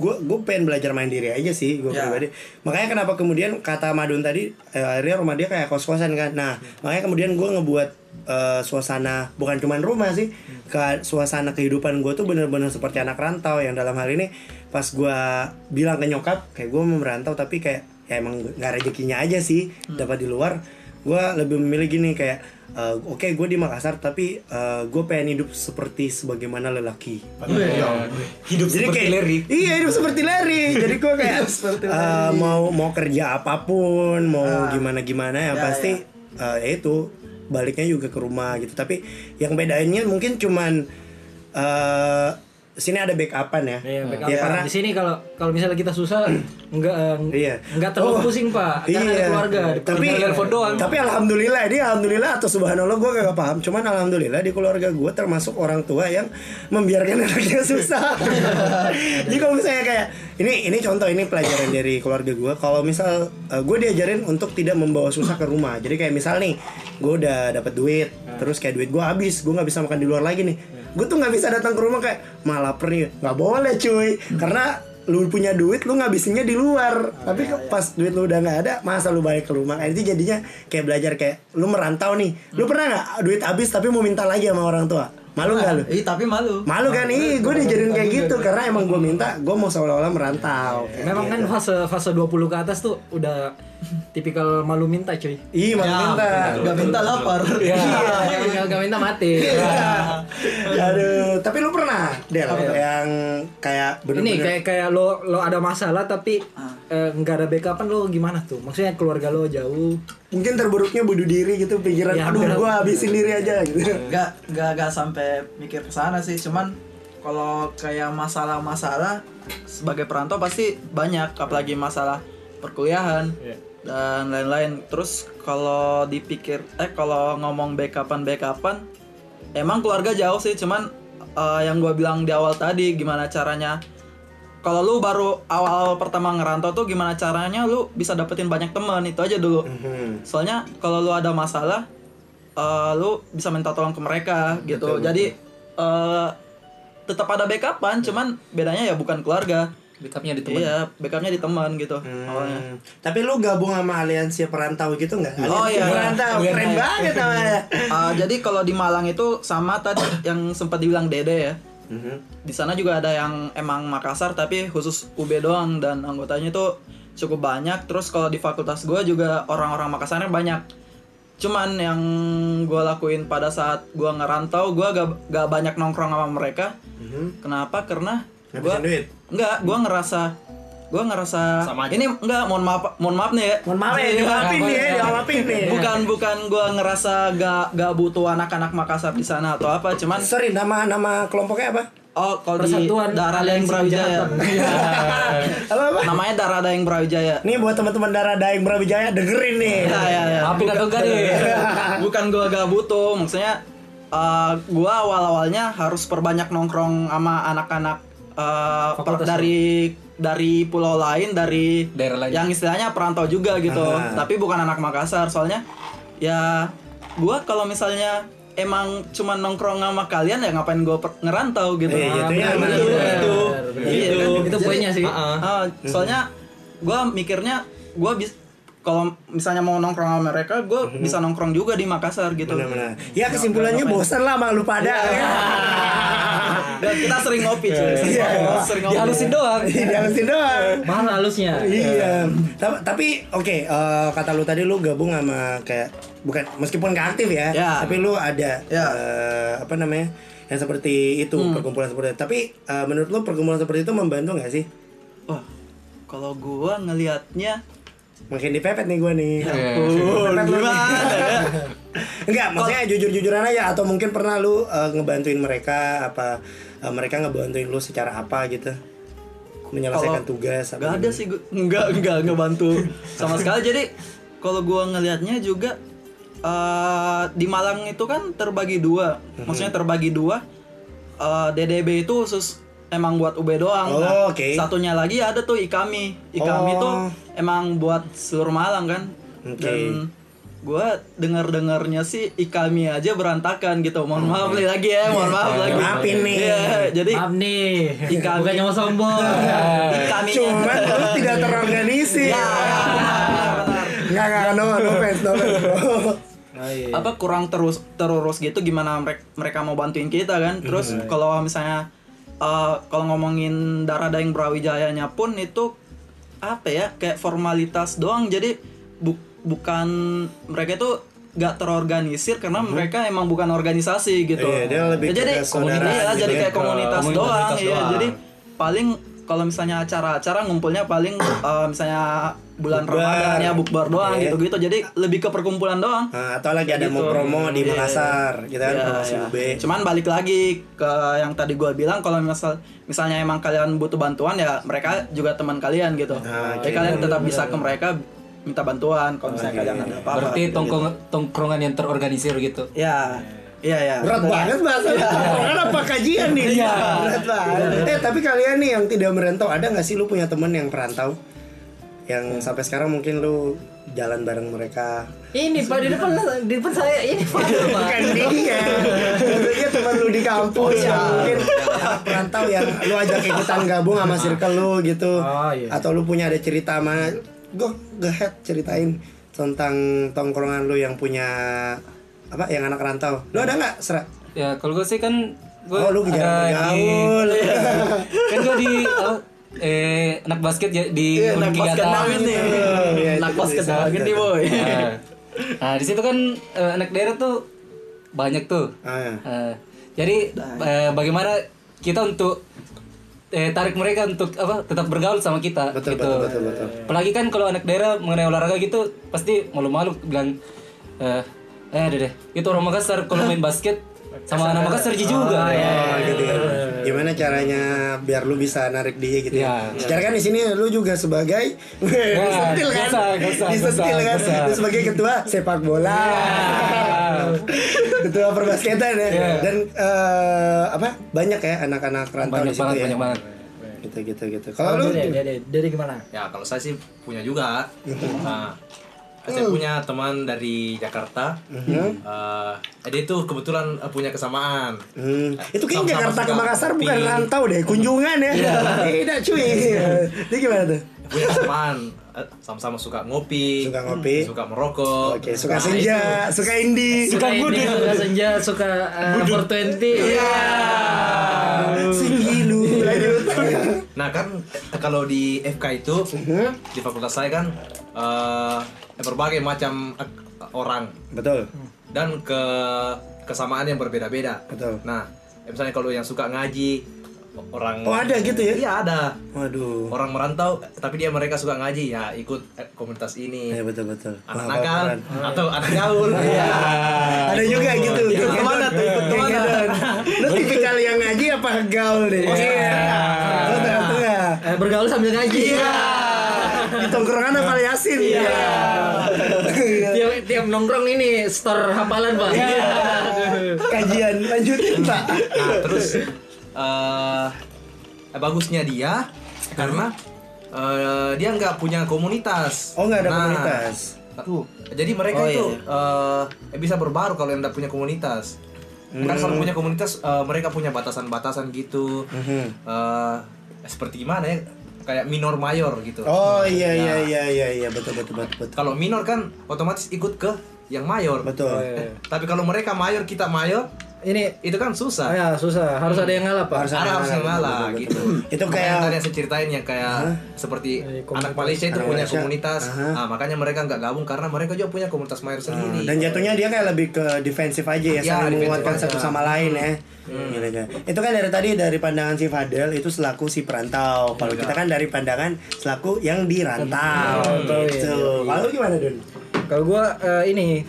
gue gue pengen belajar main diri aja sih gue Ya. pribadi. Makanya kenapa kemudian kata Madun tadi eh, akhirnya rumah dia kayak kos kosan kan. Nah makanya kemudian gue ngebuat eh, suasana bukan cuman rumah sih ke suasana kehidupan gue tuh bener-bener seperti anak rantau yang dalam hal ini pas gue bilang ke nyokap kayak gue mau merantau tapi kayak ya emang nggak rezekinya aja sih dapat di luar gue lebih memilih gini kayak eh, oke gue di Makassar tapi eh, gue pengen hidup seperti sebagaimana lelaki. Hidup jadi seperti kayak Larry. iya hidup seperti Larry. [laughs] Jadi gue kayak eh, mau mau kerja apa pun mau gimana gimana ya, pasti eh, ya itu baliknya juga ke rumah gitu. Tapi yang bedanya mungkin cuman eh sini ada backupan ya Iya, backup. Ya, karena di sini kalau kalau misalnya kita susah [clears throat] enggak eh, Iya. enggak terlalu Oh, pusing pak karena ada iya. keluarga Di Tapi keluarga telepon doang. Tapi alhamdulillah dia alhamdulillah atau subhanallah gue gak paham. Cuman alhamdulillah di keluarga gue termasuk orang tua yang membiarkan [laughs] anaknya susah. Jadi kalau misalnya kayak ini ini contoh ini pelajaran [coughs] dari keluarga gue. Kalau misal gue diajarin untuk tidak membawa susah ke rumah. Jadi kayak misal nih gue udah dapat duit, terus kayak duit gue habis, gue nggak bisa makan di luar lagi nih. Gue tuh nggak bisa datang ke rumah kayak malah nih, nggak boleh cuy, karena lu punya duit lu ngabisinnya di luar. Tapi pas duit lu udah nggak ada masa lu balik ke rumah? Itu jadinya kayak belajar kayak lu merantau nih. Lu pernah nggak duit habis tapi mau minta lagi sama orang tua? Malu nggak lu? Ih, tapi malu. malu kan? Ih gue diajarin kayak gitu. karena emang gue minta gue mau seolah-olah merantau. Memang kan fase fase 20 ke atas tuh udah [laughs] tipikal malu minta cuy. Ih malu minta. Gak minta lapar. Iya, Gak, gak minta mati. aduh tapi lu pernah Del yang kayak Ini bener-bener kayak kayak lo lo ada masalah tapi eh, nggak ada backupan lo gimana tuh? Maksudnya keluarga lo jauh. mungkin terburuknya bunuh diri gitu pikiran Ya, aduh gue habisin diri aja gitu. Gak, gak, gak sampai mikir ke sana sih. Cuman kalau kayak masalah-masalah sebagai perantau pasti banyak, apalagi masalah perkuliahan dan lain-lain. Terus kalau dipikir, eh kalau ngomong backupan backupan, emang keluarga jauh sih. Cuman eh, yang gue bilang di awal tadi, gimana caranya? Kalau lu baru awal pertama ngerantau tuh gimana caranya lu bisa dapetin banyak teman itu aja dulu. Hmm. Soalnya kalau lu ada masalah, eh, lu bisa minta tolong ke mereka gitu. Jadi eh, tetap ada backupan, cuman bedanya ya bukan keluarga. Backupnya di teman Iya, backupnya di teman gitu awalnya. Hmm. Tapi lu gabung sama aliansi perantau gitu nggak? Oh, Aliansi iya. perantau, Iya, keren iya. banget namanya. [laughs] Ah, jadi kalau di Malang itu sama tadi yang sempat dibilang Dede ya. Mhm. Di sana juga ada yang emang Makassar tapi khusus UB doang dan anggotanya itu cukup banyak. Terus kalau di fakultas gue juga orang-orang Makassarnya banyak. Cuman yang gue lakuin pada saat gue ngerantau, gue gak, gak banyak nongkrong sama mereka. Kenapa? Karena gue Ngabisin duit? enggak, gue ngerasa gue ngerasa Sama aja. ini enggak mohon maaf mohon maaf nih ya Mohon maaf ya, Iya. dimaafin nih ya, nih. bukan bukan gue ngerasa gak gak butuh anak-anak Makassar di sana atau apa cuman Sorry, nama nama kelompoknya apa? oh kalau di Persatuan Darah Daeng Brawijaya [laughs] Apa apa? namanya Darah Daeng Brawijaya Nih buat teman-teman darah Daeng Brawijaya dengerin nih. ya ya ya Maafin atau enggak nih [laughs] bukan gue gak butuh maksudnya eh gue awal awalnya harus perbanyak nongkrong sama anak-anak eh, per- dari dari pulau lain dari Daerah lain. yang istilahnya perantau juga gitu Aha. tapi bukan anak Makassar soalnya ya gue kalau misalnya emang cuma nongkrong sama kalian ya ngapain gue ngerantau gitu Iya, itu ya, Nah, bener, itu, bener. itu. Bener. Iya kan? Itu Jadi- poinnya sih. Ah, soalnya gue mikirnya gue bis kalau misalnya mau nongkrong sama mereka gue bisa nongkrong juga di Makassar gitu Benar-benar. Ya kesimpulannya bosan lah sama lu pada. ya. [laughs] dan kita sering ngopi cuy sering Iya. ngopi, sering ngopi dihalusin doang Dihalusin doang. Mahal halusnya. Iya. Ta- Tapi oke, eh, kata lu tadi lu gabung sama kayak bukan meskipun gak aktif ya, Ya. tapi lu ada Ya. eh, apa namanya? yang seperti itu, perkumpulan seperti itu. Tapi eh, menurut lu perkumpulan seperti itu membantu nggak sih? wah kalau gue ngelihatnya Makin dipepet nih gua nih. Iya. Pepet lu nih. gimana ya Enggak, maksudnya jujur-jujuran aja atau mungkin pernah lu eh, ngebantuin mereka apa eh, mereka ngebantuin lu secara apa gitu? Menyelesaikan Kalau- tugas apa Gak ada sih gue nggak nggak ngebantu sama sekali jadi kalau gue ngelihatnya juga eh, di Malang itu kan terbagi dua Mhm. maksudnya terbagi dua Eh, DDB itu khusus emang buat UB doang Oh, Nah, oke. satunya lagi ada tuh Ikami Ikami Oh. tuh emang buat seluruh Malang kan Oke. dan gue dengar dengarnya sih Ikami aja berantakan gitu mohon maaf nih lagi ya mohon maaf lagi Maafin nih. Iya, jadi Maaf nih. Ikan. Bukannya mau sombong. Ikami Cuman lu tidak terorganisir. Ya, benar. Enggak, enggak, no, no offense, no offense. Oh, iya. apa kurang terus terurus gitu gimana mereka mereka mau bantuin kita kan terus kalau misalnya eh, kalau ngomongin darah daeng Brawijayanya pun itu apa ya kayak formalitas doang jadi bu- bukan mereka itu gak terorganisir karena mereka emang bukan organisasi gitu Iya, dia lebih jadi ke kesaudarahan komunitas ya, gitu jadi ya. kayak komunitas Komunitas doang iya doang. jadi paling kalau misalnya acara-acara ngumpulnya paling [clears throat] eh, misalnya bulan Bukber. Ramadan ya bukber doang Iya. gitu-gitu jadi lebih ke perkumpulan doang Nah, atau lagi ada mau Gitu. promo di Iya. Makassar, gitu kan, Iya, promosi iya. UB. Cuman balik lagi ke yang tadi gue bilang kalau misal misalnya emang kalian butuh bantuan ya mereka juga teman kalian gitu. Ah, Jadi oke. kalian tetap bisa ke mereka minta bantuan kalau misalnya kalian ada apa-apa. berarti gitu. tongkrong tongkrongan yang terorganisir gitu Ya. Iya ya. Berat banget bahasa Kan apa kajian nih? Iya. Berat banget. Eh, tapi kalian nih yang tidak merantau, ada nggak sih lu punya temen yang perantau? Yang sampai sekarang mungkin lu jalan bareng mereka Ini Pak di depan di depan saya ini Pak. [laughs] bukan dia maksudnya teman lu di kampus yang mungkin anak perantau yang lu ajak ikutan gabung sama circle lu gitu Oh, iya. atau lu punya ada cerita sama gue gehet ceritain tentang tongkrongan lu yang punya apa yang anak rantau. Lu ada nggak serak ya kalau gue sih kan gue oh lu jarang bergaul. [laughs] kan gue di apa, eh anak basket ya di Iya, unit anak basket banget nih. Iya, Anak itu basket banget nih boy. Nah, nah di situ kan eh, anak daerah tuh banyak tuh. Ah, Eh, jadi eh, bagaimana kita untuk eh, tarik mereka untuk apa tetap bergaul sama kita betul gitu. betul betul betul Apalagi kan kalau anak daerah mengenai olahraga gitu pasti malu-malu bilang eh eh deh deh itu orang Makassar kalau main basket sama anak Makassar juga. Oh, gitu kan. Gimana caranya biar lu bisa narik dia gitu ya. Iya. Secara kan di sini lu juga sebagai [laughs] disentil kan. gak usah, gak usah, disentil gak usah, kan. usah. Lu sebagai ketua sepak bola. [laughs] ketua perbasketan ya. Iya. Dan eh, apa? Banyak ya anak-anak rantau Banyak di situ banget, ya. banyak banget. Gitu gitu gitu. Kalau lu Dede, Dede, Dede gimana? Ya kalau saya sih punya juga. Nah, saya punya teman dari Jakarta. Mhm. Eh, dia itu kebetulan eh, punya kesamaan. Hmm. Itu kayaknya Jakarta ke Makassar bukan rantau deh, kunjungan ya. [laughs] Tidak cuy. Ini gimana tuh? Punya kesamaan. Sama-sama suka ngopi. Suka ngopi. Suka merokok. Oke, suka Nah, senja, suka indie. suka ini suka senja suka uh, 420 Iya. Singgilu. Lanjut. [laughs] Nah kan kalau di FK itu Mhm. di fakultas saya kan eh berbagai macam ak- orang Betul. dan ke kesamaan yang berbeda-beda. Betul. Nah misalnya kalau yang suka ngaji orang Oh, ada gitu ya? Iya ada Waduh. orang merantau tapi dia mereka suka ngaji ya ikut eh, komunitas ini. Ya betul betul. Anak Wah, nakal atau anak gaul. Iya. Ada juga gitu. Ikut Geng ke mana tuh? Ikut Geng ke mana? Lu tipikal yang ngaji apa gaul deh? Iya. Bergaul sambil ngaji Iya. Di tongkrongan apa Yasin? Iya. tiap tiap nongkrong ini store hafalan pak Kajian lanjutin, Pak. Nah terus eh eh, bagusnya dia karena eh, dia nggak punya komunitas. Oh, nggak ada Nah, komunitas. Tuh. Jadi mereka Oh, iya, itu eh, bisa berbaru kalau yang nggak punya komunitas. Kan Hmm. kalau punya komunitas eh, mereka punya batasan-batasan gitu. Mhm. Eh, seperti gimana ya? Kayak minor mayor gitu. Oh iya iya Nah, iya iya iya betul betul betul betul. Kalau minor kan otomatis ikut ke yang mayor. Betul. Eh, tapi kalau mereka mayor kita mayor ini itu kan susah. ah, ya susah harus ada yang ngalah pak Harus Ada harus yang ngalah, gitu. betul. Itu kayak- yang tadi yang saya ceritain yang kayak seperti Dari anak Malaysia itu punya Malaysia. komunitas. Aha. Nah, makanya mereka nggak gabung karena mereka juga punya komunitas mayor sendiri. Dan jatuhnya dia kayak lebih ke defensif aja ya, Ya, saling menguatkan aja. satu sama lain ya. Gila, gila. Itu kan dari tadi dari pandangan si Fadel itu selaku si perantau. Kalau kita kan dari pandangan selaku yang dirantau. Rantau, iya, Gitu. Kalau gimana, Dun? Kalau gue ini,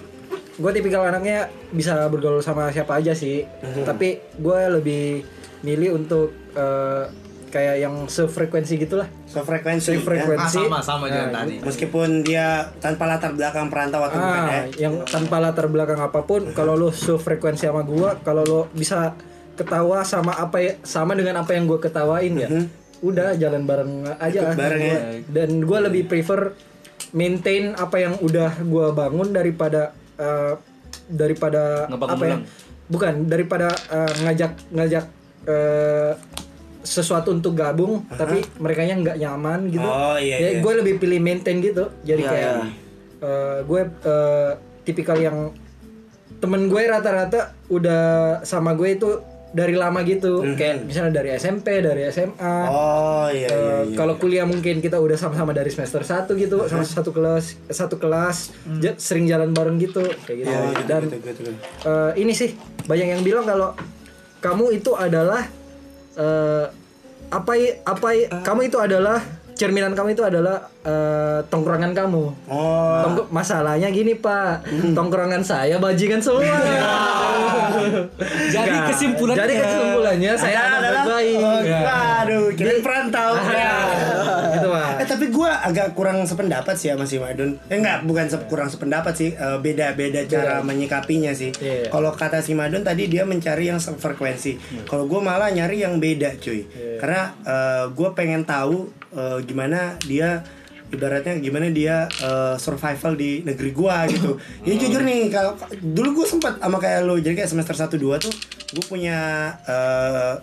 gue tipikal anaknya bisa bergaul sama siapa aja sih. Tapi gue lebih milih untuk eh, kayak yang sefrekuensi gitulah. So frekuensi. ya. Sefrekuensi. Ah, sama sama dengan Nah, tadi. Meskipun dia tanpa latar belakang perantau atau bukan ya. Ah, yang tanpa latar belakang apa pun, kalau lo sefrekuensi sama gua, kalau lo bisa ketawa sama apa ya, sama dengan apa yang gua ketawain ya, udah jalan bareng aja. Ikut bareng ya. Dan gua lebih prefer maintain apa yang udah gua bangun daripada eh, daripada apa ya? Bukan daripada eh, ngajak ngajak eh, sesuatu untuk gabung tapi mereka nggak nyaman gitu. Oh, iya, Ya, iya. gue lebih pilih maintain gitu. Jadi Iya, kayak iya. eh, gue eh, tipikal yang temen gue rata-rata udah sama gue itu dari lama gitu kayak misalnya dari SMP dari SMA Oh iya iya. Eh, iya. kalau kuliah mungkin kita udah sama-sama dari semester 1 gitu sama satu kelas satu kelas ja- sering jalan bareng gitu kayak gitu Oh, gitu, dan gitu, gitu, gitu. eh, ini sih banyak yang bilang kalau kamu itu adalah eh, apa apa i- kamu itu adalah cerminan kamu itu adalah eh, tongkrongan kamu Oh. Tongk- masalahnya gini pak tongkrongan saya bajingan semua [laughs] Jadi Nah, kesimpulannya jadi kesimpulannya saya adalah baik Oh, Aduh, kira perantau. [laughs] Ya. gitu pak Eh tapi gue agak kurang sependapat sih sama si Madun. Eh enggak, bukan se- kurang sependapat sih. Eh, Beda-beda cara menyikapinya sih. Iya. Kalau kata si Madun tadi dia mencari yang frekuensi. Kalau gue malah nyari yang beda, cuy. Karena gue pengen tahu eh, gimana dia ibaratnya gimana dia eh, survival di negeri gua gitu. [coughs] Ya jujur nih kalau dulu gue sempat sama kayak lo jadi kayak semester 1 2 tuh gue punya eh,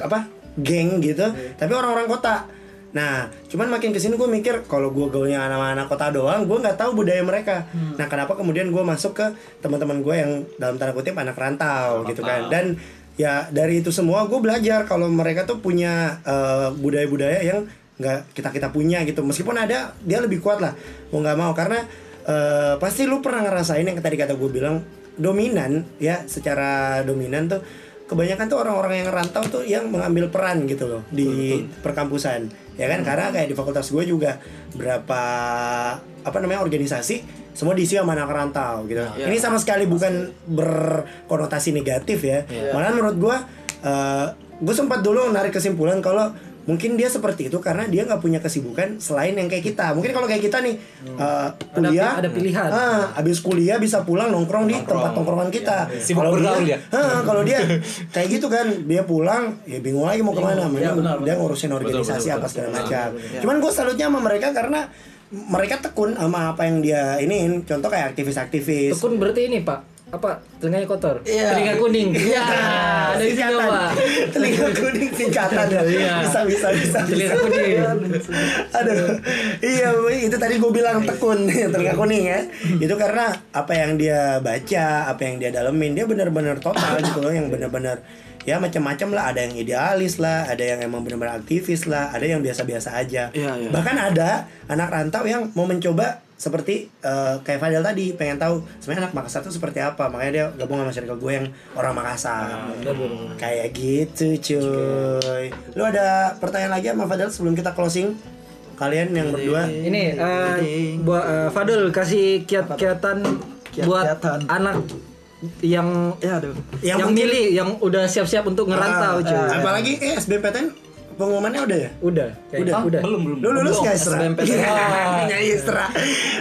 apa geng gitu tapi orang-orang kota. Nah cuman makin ke sini gue mikir kalau gue gaulnya anak-anak kota doang gue nggak tahu budaya mereka. Nah kenapa kemudian gue masuk ke teman-teman gue yang dalam tanda kutip anak rantau gitu kan. dan ya dari itu semua gue belajar kalau mereka tuh punya eh, budaya-budaya yang nggak kita kita punya gitu. Meskipun ada dia lebih kuat lah mau nggak mau. Karena eh, pasti lu pernah ngerasain yang tadi kata gue bilang dominan ya secara dominan tuh kebanyakan tuh orang-orang yang rantau tuh yang mengambil peran gitu loh di perkampusan. Ya kan? Karena kayak di fakultas gue juga berapa apa namanya organisasi semua diisi sama anak rantau gitu. Ini sama sekali bukan berkonotasi negatif ya. Malah menurut gue eh, gue sempat dulu narik kesimpulan kalau mungkin dia seperti itu karena dia nggak punya kesibukan selain yang kayak kita. Mungkin kalau kayak kita nih eh, kuliah ada pilihan. ah, abis kuliah bisa pulang nongkrong di tempat tongkrongan kita. Sibuk kalau bergaul dia, dia. Ah, kalau dia kayak gitu kan dia pulang ya bingung lagi mau ke mana. Mending dia ngurusin organisasi apa segala macam. cuman gue salutnya sama mereka karena mereka tekun sama apa yang dia iniin. Contoh kayak aktivis-aktivis. Tekun berarti ini pak apa telinganya kotor Iya. telinga kuning iya ada isinya Singkatan. pak telinga kuning singkatan Iya. bisa bisa bisa telinga kuning Aduh, iya itu tadi gue bilang tekun [laughs] telinga kuning ya. Itu karena apa yang dia baca, apa yang dia dalemin, dia benar-benar total gitu loh, yang benar-benar ya macam-macam lah. Ada yang idealis lah, ada yang emang benar-benar aktivis lah, ada yang biasa-biasa aja. Iya, iya. Bahkan ada anak rantau yang mau mencoba seperti eh, kayak Fadel tadi pengen tahu sebenarnya anak Makassar itu seperti apa. Makanya dia gabung sama circle gue yang orang Makassar. Kayak gitu cuy. Lu ada pertanyaan lagi sama Fadel sebelum kita closing? Kalian yang berdua? ini eh, buat Fadul kasih kiat-kiatan buat Kiat-kiatan. anak yang Ya aduh. Yang yang, mungkin- milih yang udah siap-siap untuk ngerantau Ah, cuy. ah, apalagi eh SBMPTN pengumumannya udah ya udah kayak Udah. udah belum belum lu lulus Belum, gak Isra? SBMPTN. Iya, Isra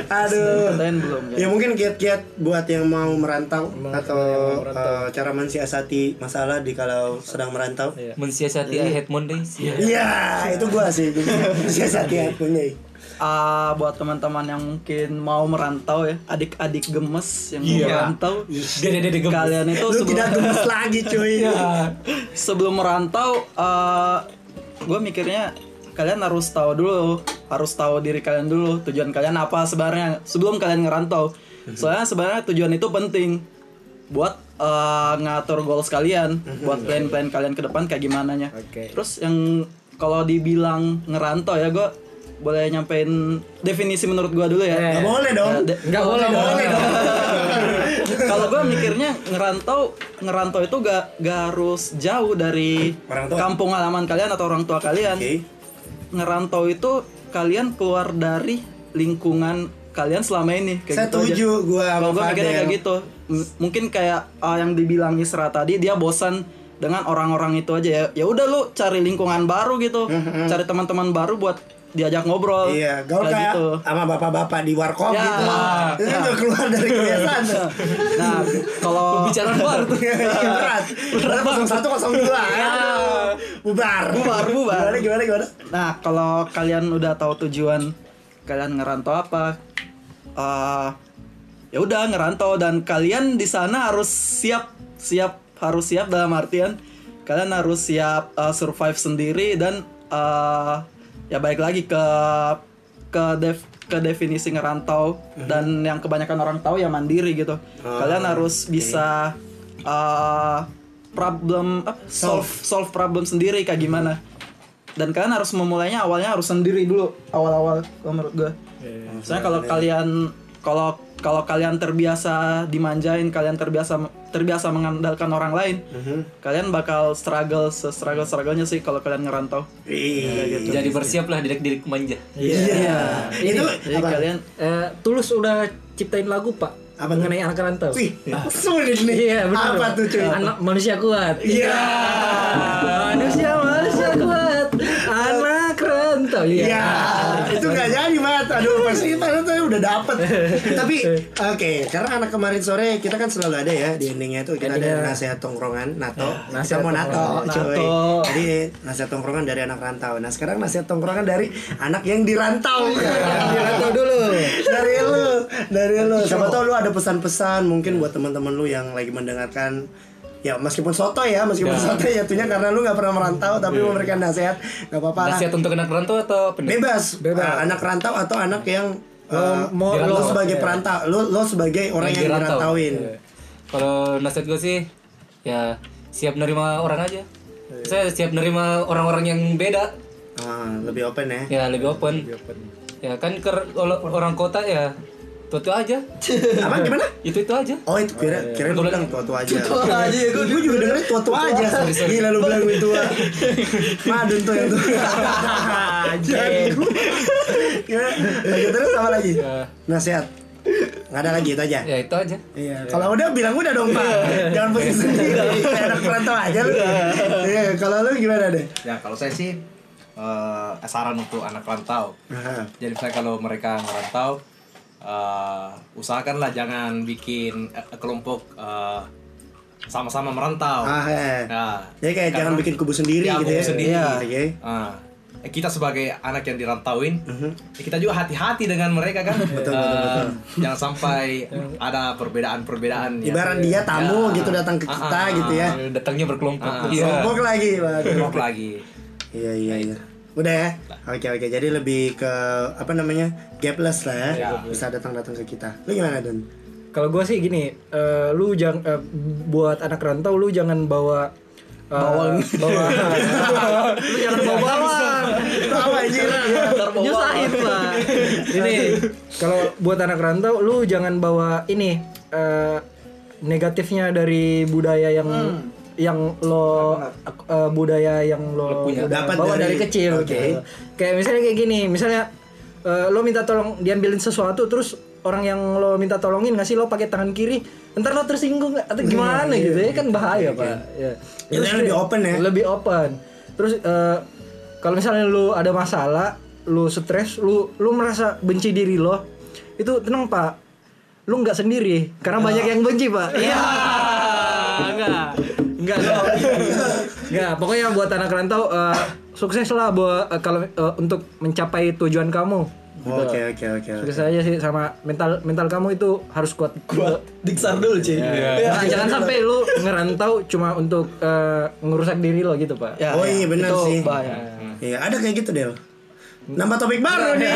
aduh belum, ya. ya mungkin kiat-kiat buat yang mau merantau atau eh, cara mensiasati masalah di kalau sedang merantau mensiasati head Mondays ya. Iya, itu gua sih. Siasati akunya. Ah, buat teman-teman yang mungkin mau merantau ya, adik-adik gemes yang mau merantau, Dede-dede gemes. kalian itu Lu sebelum tidak gemes lagi, cuy. [laughs] sebelum merantau, gue mikirnya kalian harus tahu dulu, harus tahu diri kalian dulu, tujuan kalian apa sebenarnya sebelum kalian ngerantau. Soalnya sebenarnya tujuan itu penting buat eh, ngatur goals kalian, buat plan-plan kalian ke depan kayak gimana nya. Oke. Terus yang kalau dibilang ngerantau ya gue boleh nyampein definisi menurut gue dulu ya. Gak boleh dong. Ya, de- nggak boleh dong [laughs] kalau gue mikirnya ngerantau ngerantau itu gak, gak harus jauh dari kampung halaman kalian atau orang tua kalian. Oke. ngerantau itu kalian keluar dari lingkungan kalian selama ini kayak gitu aja. Setuju gua sama kalau gue mikirnya kayak gitu. M- mungkin kayak uh, yang dibilang Isra tadi dia bosan dengan orang-orang itu aja ya. Ya udah lu cari lingkungan baru gitu. Cari teman-teman baru buat diajak ngobrol Iya, gaul kayak gitu sama bapak-bapak di warkop Ya. gitu. Itu kan udah keluar dari kebiasaan. [laughs] nah kalau Pembicaraan baru tuh. Iya, berat. Berat kosong satu kosong dua. ya. Bubar. Bubar, bubar. Gimana gimana gimana? Nah, kalau kalian udah tahu tujuan kalian ngerantau apa, eh ya udah ngerantau dan kalian di sana harus siap, siap harus siap dalam artian kalian harus siap eh, survive sendiri dan eh ya baik lagi ke ke def- ke definisi ngerantau. Dan yang kebanyakan orang tahu ya mandiri gitu. kalian harus bisa eh problem apa, solve solve. problem sendiri kayak gimana. Dan kalian harus memulainya awalnya harus sendiri dulu awal-awal menurut gue. Soalnya kalau kalian kalau kalau kalian terbiasa dimanjain, kalian terbiasa terbiasa mengandalkan orang lain, kalian bakal struggle struggle strugglenya sih kalau kalian ngerantau. Iya. Jadi bersiaplah direk-direk manja. Iya. Itu Jadi apa? kalian Eh, Tulus udah ciptain lagu pak Apa mengenai anak rantau Wih, sulit nih. Iya benar. Apa tuh cuy? Anak manusia kuat. Iya. Manusia manusia kuat. Anak rantau. Iya. Iya, jadi mat. Aduh, pasti padahal tuh udah dapet. Tapi oke, karena anak kemarin sore kita kan selalu ada ya di endingnya itu kita ada nasihat tongkrongan NATO. kita nasihat mau NATO, cuy. NATO. Jadi nasihat tongkrongan dari anak rantau. Nah sekarang nasihat tongkrongan dari anak yang dirantau. [laughs] Dirantau dulu. dari lu, dari lu. Siapa tahu lu ada pesan-pesan mungkin buat teman-teman lu yang lagi mendengarkan Ya meskipun soto ya, meskipun soto ya tentunya karena lu nggak pernah merantau tapi memberikan nasihat nggak apa-apa. Nasihat untuk anak rantau atau pendek? Bebas, Bebas. Ah, anak rantau atau anak yang uh, mau- lo sebagai iya. perantau, lo lo sebagai orang yang, dirantau. dirantauin. Kalau nasihat gue sih ya siap nerima orang aja. Saya siap nerima orang-orang yang beda. Ah, lebih open ya. Ya lebih open. Ya kan ker- kalau orang kota ya itu itu aja. [laughs] Apa gimana? Itu itu aja. Oh itu kira kira lu bilang tua tua aja. Tua aja ya, gua- Gue juga dengerin tua tua aja. Gila lu bilang gue tua. [laughs] Madun tuh yang tua. Jangan gue. Gimana? Terus apa lagi? Ya, Nasihat. Nggak ada lagi itu aja. ya itu aja. Iya, kalau udah bilang udah dong pak, jangan pusing sendiri, kayak anak perantau aja lu. Iya, kalau lu gimana deh? Ya kalau saya sih eh, saran untuk anak rantau. Jadi misalnya kalau mereka ngerantau, eh, usahakanlah jangan bikin eh, kelompok eh, sama-sama merantau. Ah, eh. Ya, Jadi kayak jangan bikin kubu sendiri Ya, gitu kubu ya. sendiri. Iya, Oke. Ah, eh, kita sebagai anak yang dirantauin, eh, kita juga hati-hati dengan mereka kan. [laughs] Betul, Eh, betul, betul. Jangan sampai ada perbedaan-perbedaan. ya. Ibarat dia tamu Ya. gitu datang ke Ah, kita ah, gitu ya. Datangnya berkelompok. Ah, Iya. Kelompok lagi, waduh. Kelompok lagi. Iya iya iya. Udah ya. Oke oke. Jadi lebih ke apa namanya gapless lah ya. Ya. Bisa datang datang ke kita. Lu gimana Don? Kalau gue sih gini, eh, lu jangan buat anak rantau lu jangan bawa eh, bawang bawa [laughs] lu jangan bawa bawang Apa anjir? nyusahin pak ini kalau buat anak rantau lu jangan bawa ini eh, negatifnya dari budaya yang yang lo eh, budaya yang lo, punya. Dapat bawa dari- dari, kecil oke. gitu. kayak misalnya kayak gini misalnya eh, lo minta tolong diambilin sesuatu terus orang yang lo minta tolongin ngasih lo pakai tangan kiri ntar lo tersinggung atau gimana gitu ya? kan bahaya pak. Ya. Itu yang lebih open ya? lebih open. Terus eh, kalau misalnya lu ada masalah lu stres lu lu merasa benci diri lo itu tenang pak. Lu nggak sendiri karena banyak yang benci pak. Iya. [laughs] Enggak enggak enggak enggak pokoknya buat anak rantau eh, sukses lah buat eh, kalau eh, untuk mencapai tujuan kamu Oke oke oke. oke. sukses aja sih sama mental mental kamu itu harus kuat Kuat diksar dulu cuy. Nah, jangan sampai lu ngerantau cuma untuk eh, ngerusak diri lo gitu pak Ya, Oh ya. iya benar Itu sih. Iya ada kayak gitu Del. Nambah topik baru nih.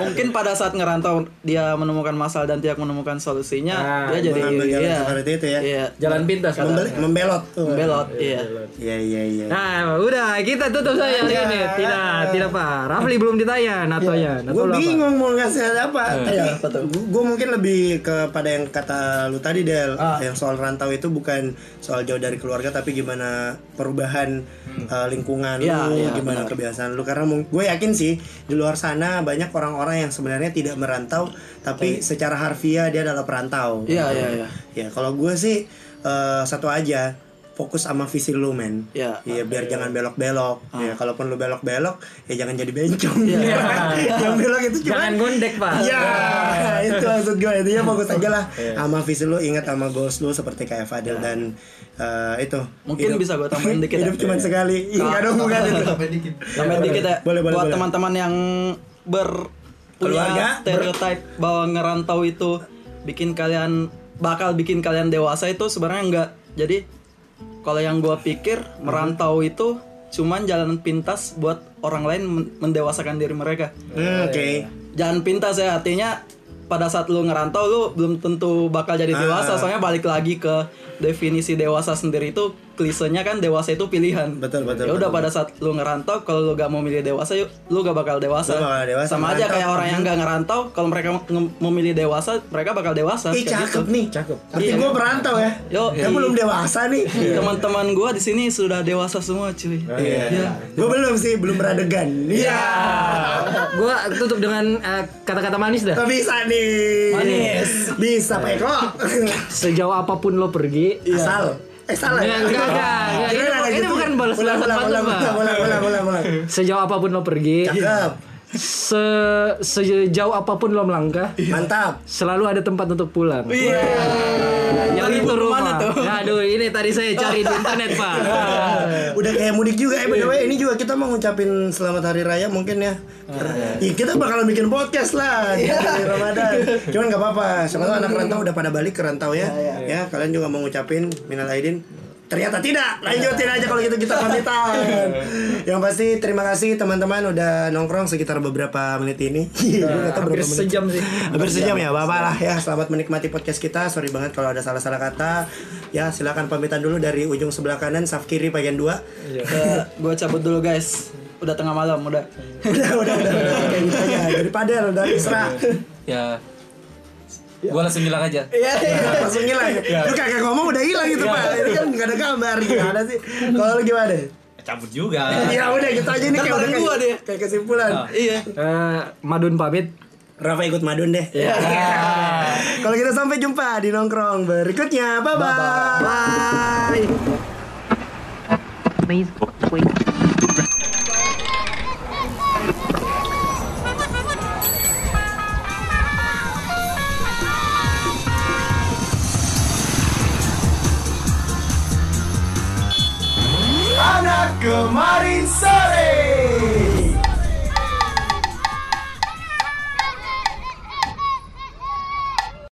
Mungkin pada saat ngerantau dia menemukan masalah dan tidak menemukan solusinya, Nah, dia jadi jalan iya, seperti itu ya. Iya, jalan pintas kan Membel- membelot tuh. belot, iya. Iya iya iya. Nah, udah kita tutup saja hari ini. Tidak, tidak Pak. Rafli belum ditanya natonya. Nato Gue bingung mau ngasih apa. Iya, apa tuh? Gue mungkin lebih kepada yang kata lu tadi Del, Ah. yang soal rantau itu bukan soal jauh dari keluarga tapi gimana perubahan uh, lingkungan Iya, lu, iya, gimana kebiasaan lu. Karena gue yakin sih di luar sana banyak orang-orang yang sebenarnya tidak merantau tapi secara harfiah dia adalah perantau. Iya, iya, iya. Ya kalau gue sih uh, satu aja fokus sama visi lu men Iya. Iya biar jangan belok-belok Ah. ya kalaupun lu belok-belok ya jangan jadi bencong Iya. yang belok itu cuma Jangan gondek, Pak. Iya, itu maksud gue intinya fokus aja lah Iya. sama visi lu ingat sama goals lu seperti kayak Fadil dan eh, itu. Mungkin bisa gua tambahin dikit ya. Hidup cuma sekali. Iya, enggak dong bukan itu. Tambahin dikit ya. Boleh, boleh, Buat teman-teman yang ber Keluarga, stereotype bahwa ngerantau itu bikin kalian bakal bikin kalian dewasa itu sebenarnya enggak. Jadi kalau yang gua pikir merantau itu cuman jalan pintas buat orang lain men- mendewasakan diri mereka. Hmm, Oke. Jalan pintas ya artinya pada saat lu ngerantau lu belum tentu bakal jadi dewasa soalnya balik lagi ke definisi dewasa sendiri itu klisenya kan dewasa itu pilihan Betul, betul, ya udah pada saat lu ngerantau kalau lu gak mau milih dewasa yuk lu gak bakal dewasa, Lu bakal dewasa, sama aja ngerantau. kayak orang yang gak ngerantau kalau mereka nge- memilih dewasa mereka bakal dewasa Ih, kayak cakep gitu. nih. Cakep. Tapi gue berantau ya. Yo, Kan iya. belum dewasa nih. teman-teman gua di sini sudah dewasa semua cuy Iya. Gue belum sih, belum beradegan. Iya. Gua tutup dengan eh, kata-kata manis dah. Kok bisa nih? Manis. Bisa, Pak Eko. Sejauh apa pun lo pergi, Asal. Eh salah ya? Enggak, enggak, enggak. Ini bukan- ini gitu. bukan balas ulang, Pak. ulang, ulang, ulang, ulang, ulang. sejauh apa pun lo pergi, Cakep. se sejauh apa pun lo melangkah, Mantap. selalu ada tempat untuk pulang. Iya. Yang Itu buku rumah. mana tuh? Aduh, ini tadi saya cari di internet, Pak. [laughs] Udah kayak mudik juga eh by ini juga kita mau ngucapin selamat hari raya mungkin ya. Iya, kita bakal bikin podcast lah di hari Ramadan. Cuman nggak apa-apa. Soalnya anak rantau udah pada balik ke rantau ya. Ya, kalian juga mau ngucapin minal aidin. Ternyata tidak. Lanjutin aja kalau gitu kita pamitan. [laughs] Yang pasti terima kasih teman-teman udah nongkrong sekitar beberapa menit ini. [laughs] Nggak tahu Hampir berapa menit. sejam sih. Hampir sejam ya, bapak lah ya. Selamat menikmati podcast kita. Sorry banget kalau ada salah-salah kata. Ya, silakan pamitan dulu dari ujung sebelah kanan, saf kiri bagian 2. Eh, gua cabut dulu guys udah tengah malam udah [laughs] udah, udah, udah, udah. Kayak gitu aja. Dari Padel, dari Isra. Ya. Gua langsung bilang aja. Iya, iya. Langsung hilang. Lu kagak ngomong udah hilang gitu, Pak. Ini kan gak ada gambar. Gimana sih? Kalau lu gimana? Cabut juga. Ya udah gitu aja nih kayak udah gua kayak, deh. kayak kesimpulan. iya Eh, Madun pamit. Rafa ikut madun deh. Kalau kita sampai jumpa di nongkrong berikutnya. Bye bye. Bye. Please wait. Kemarin sore.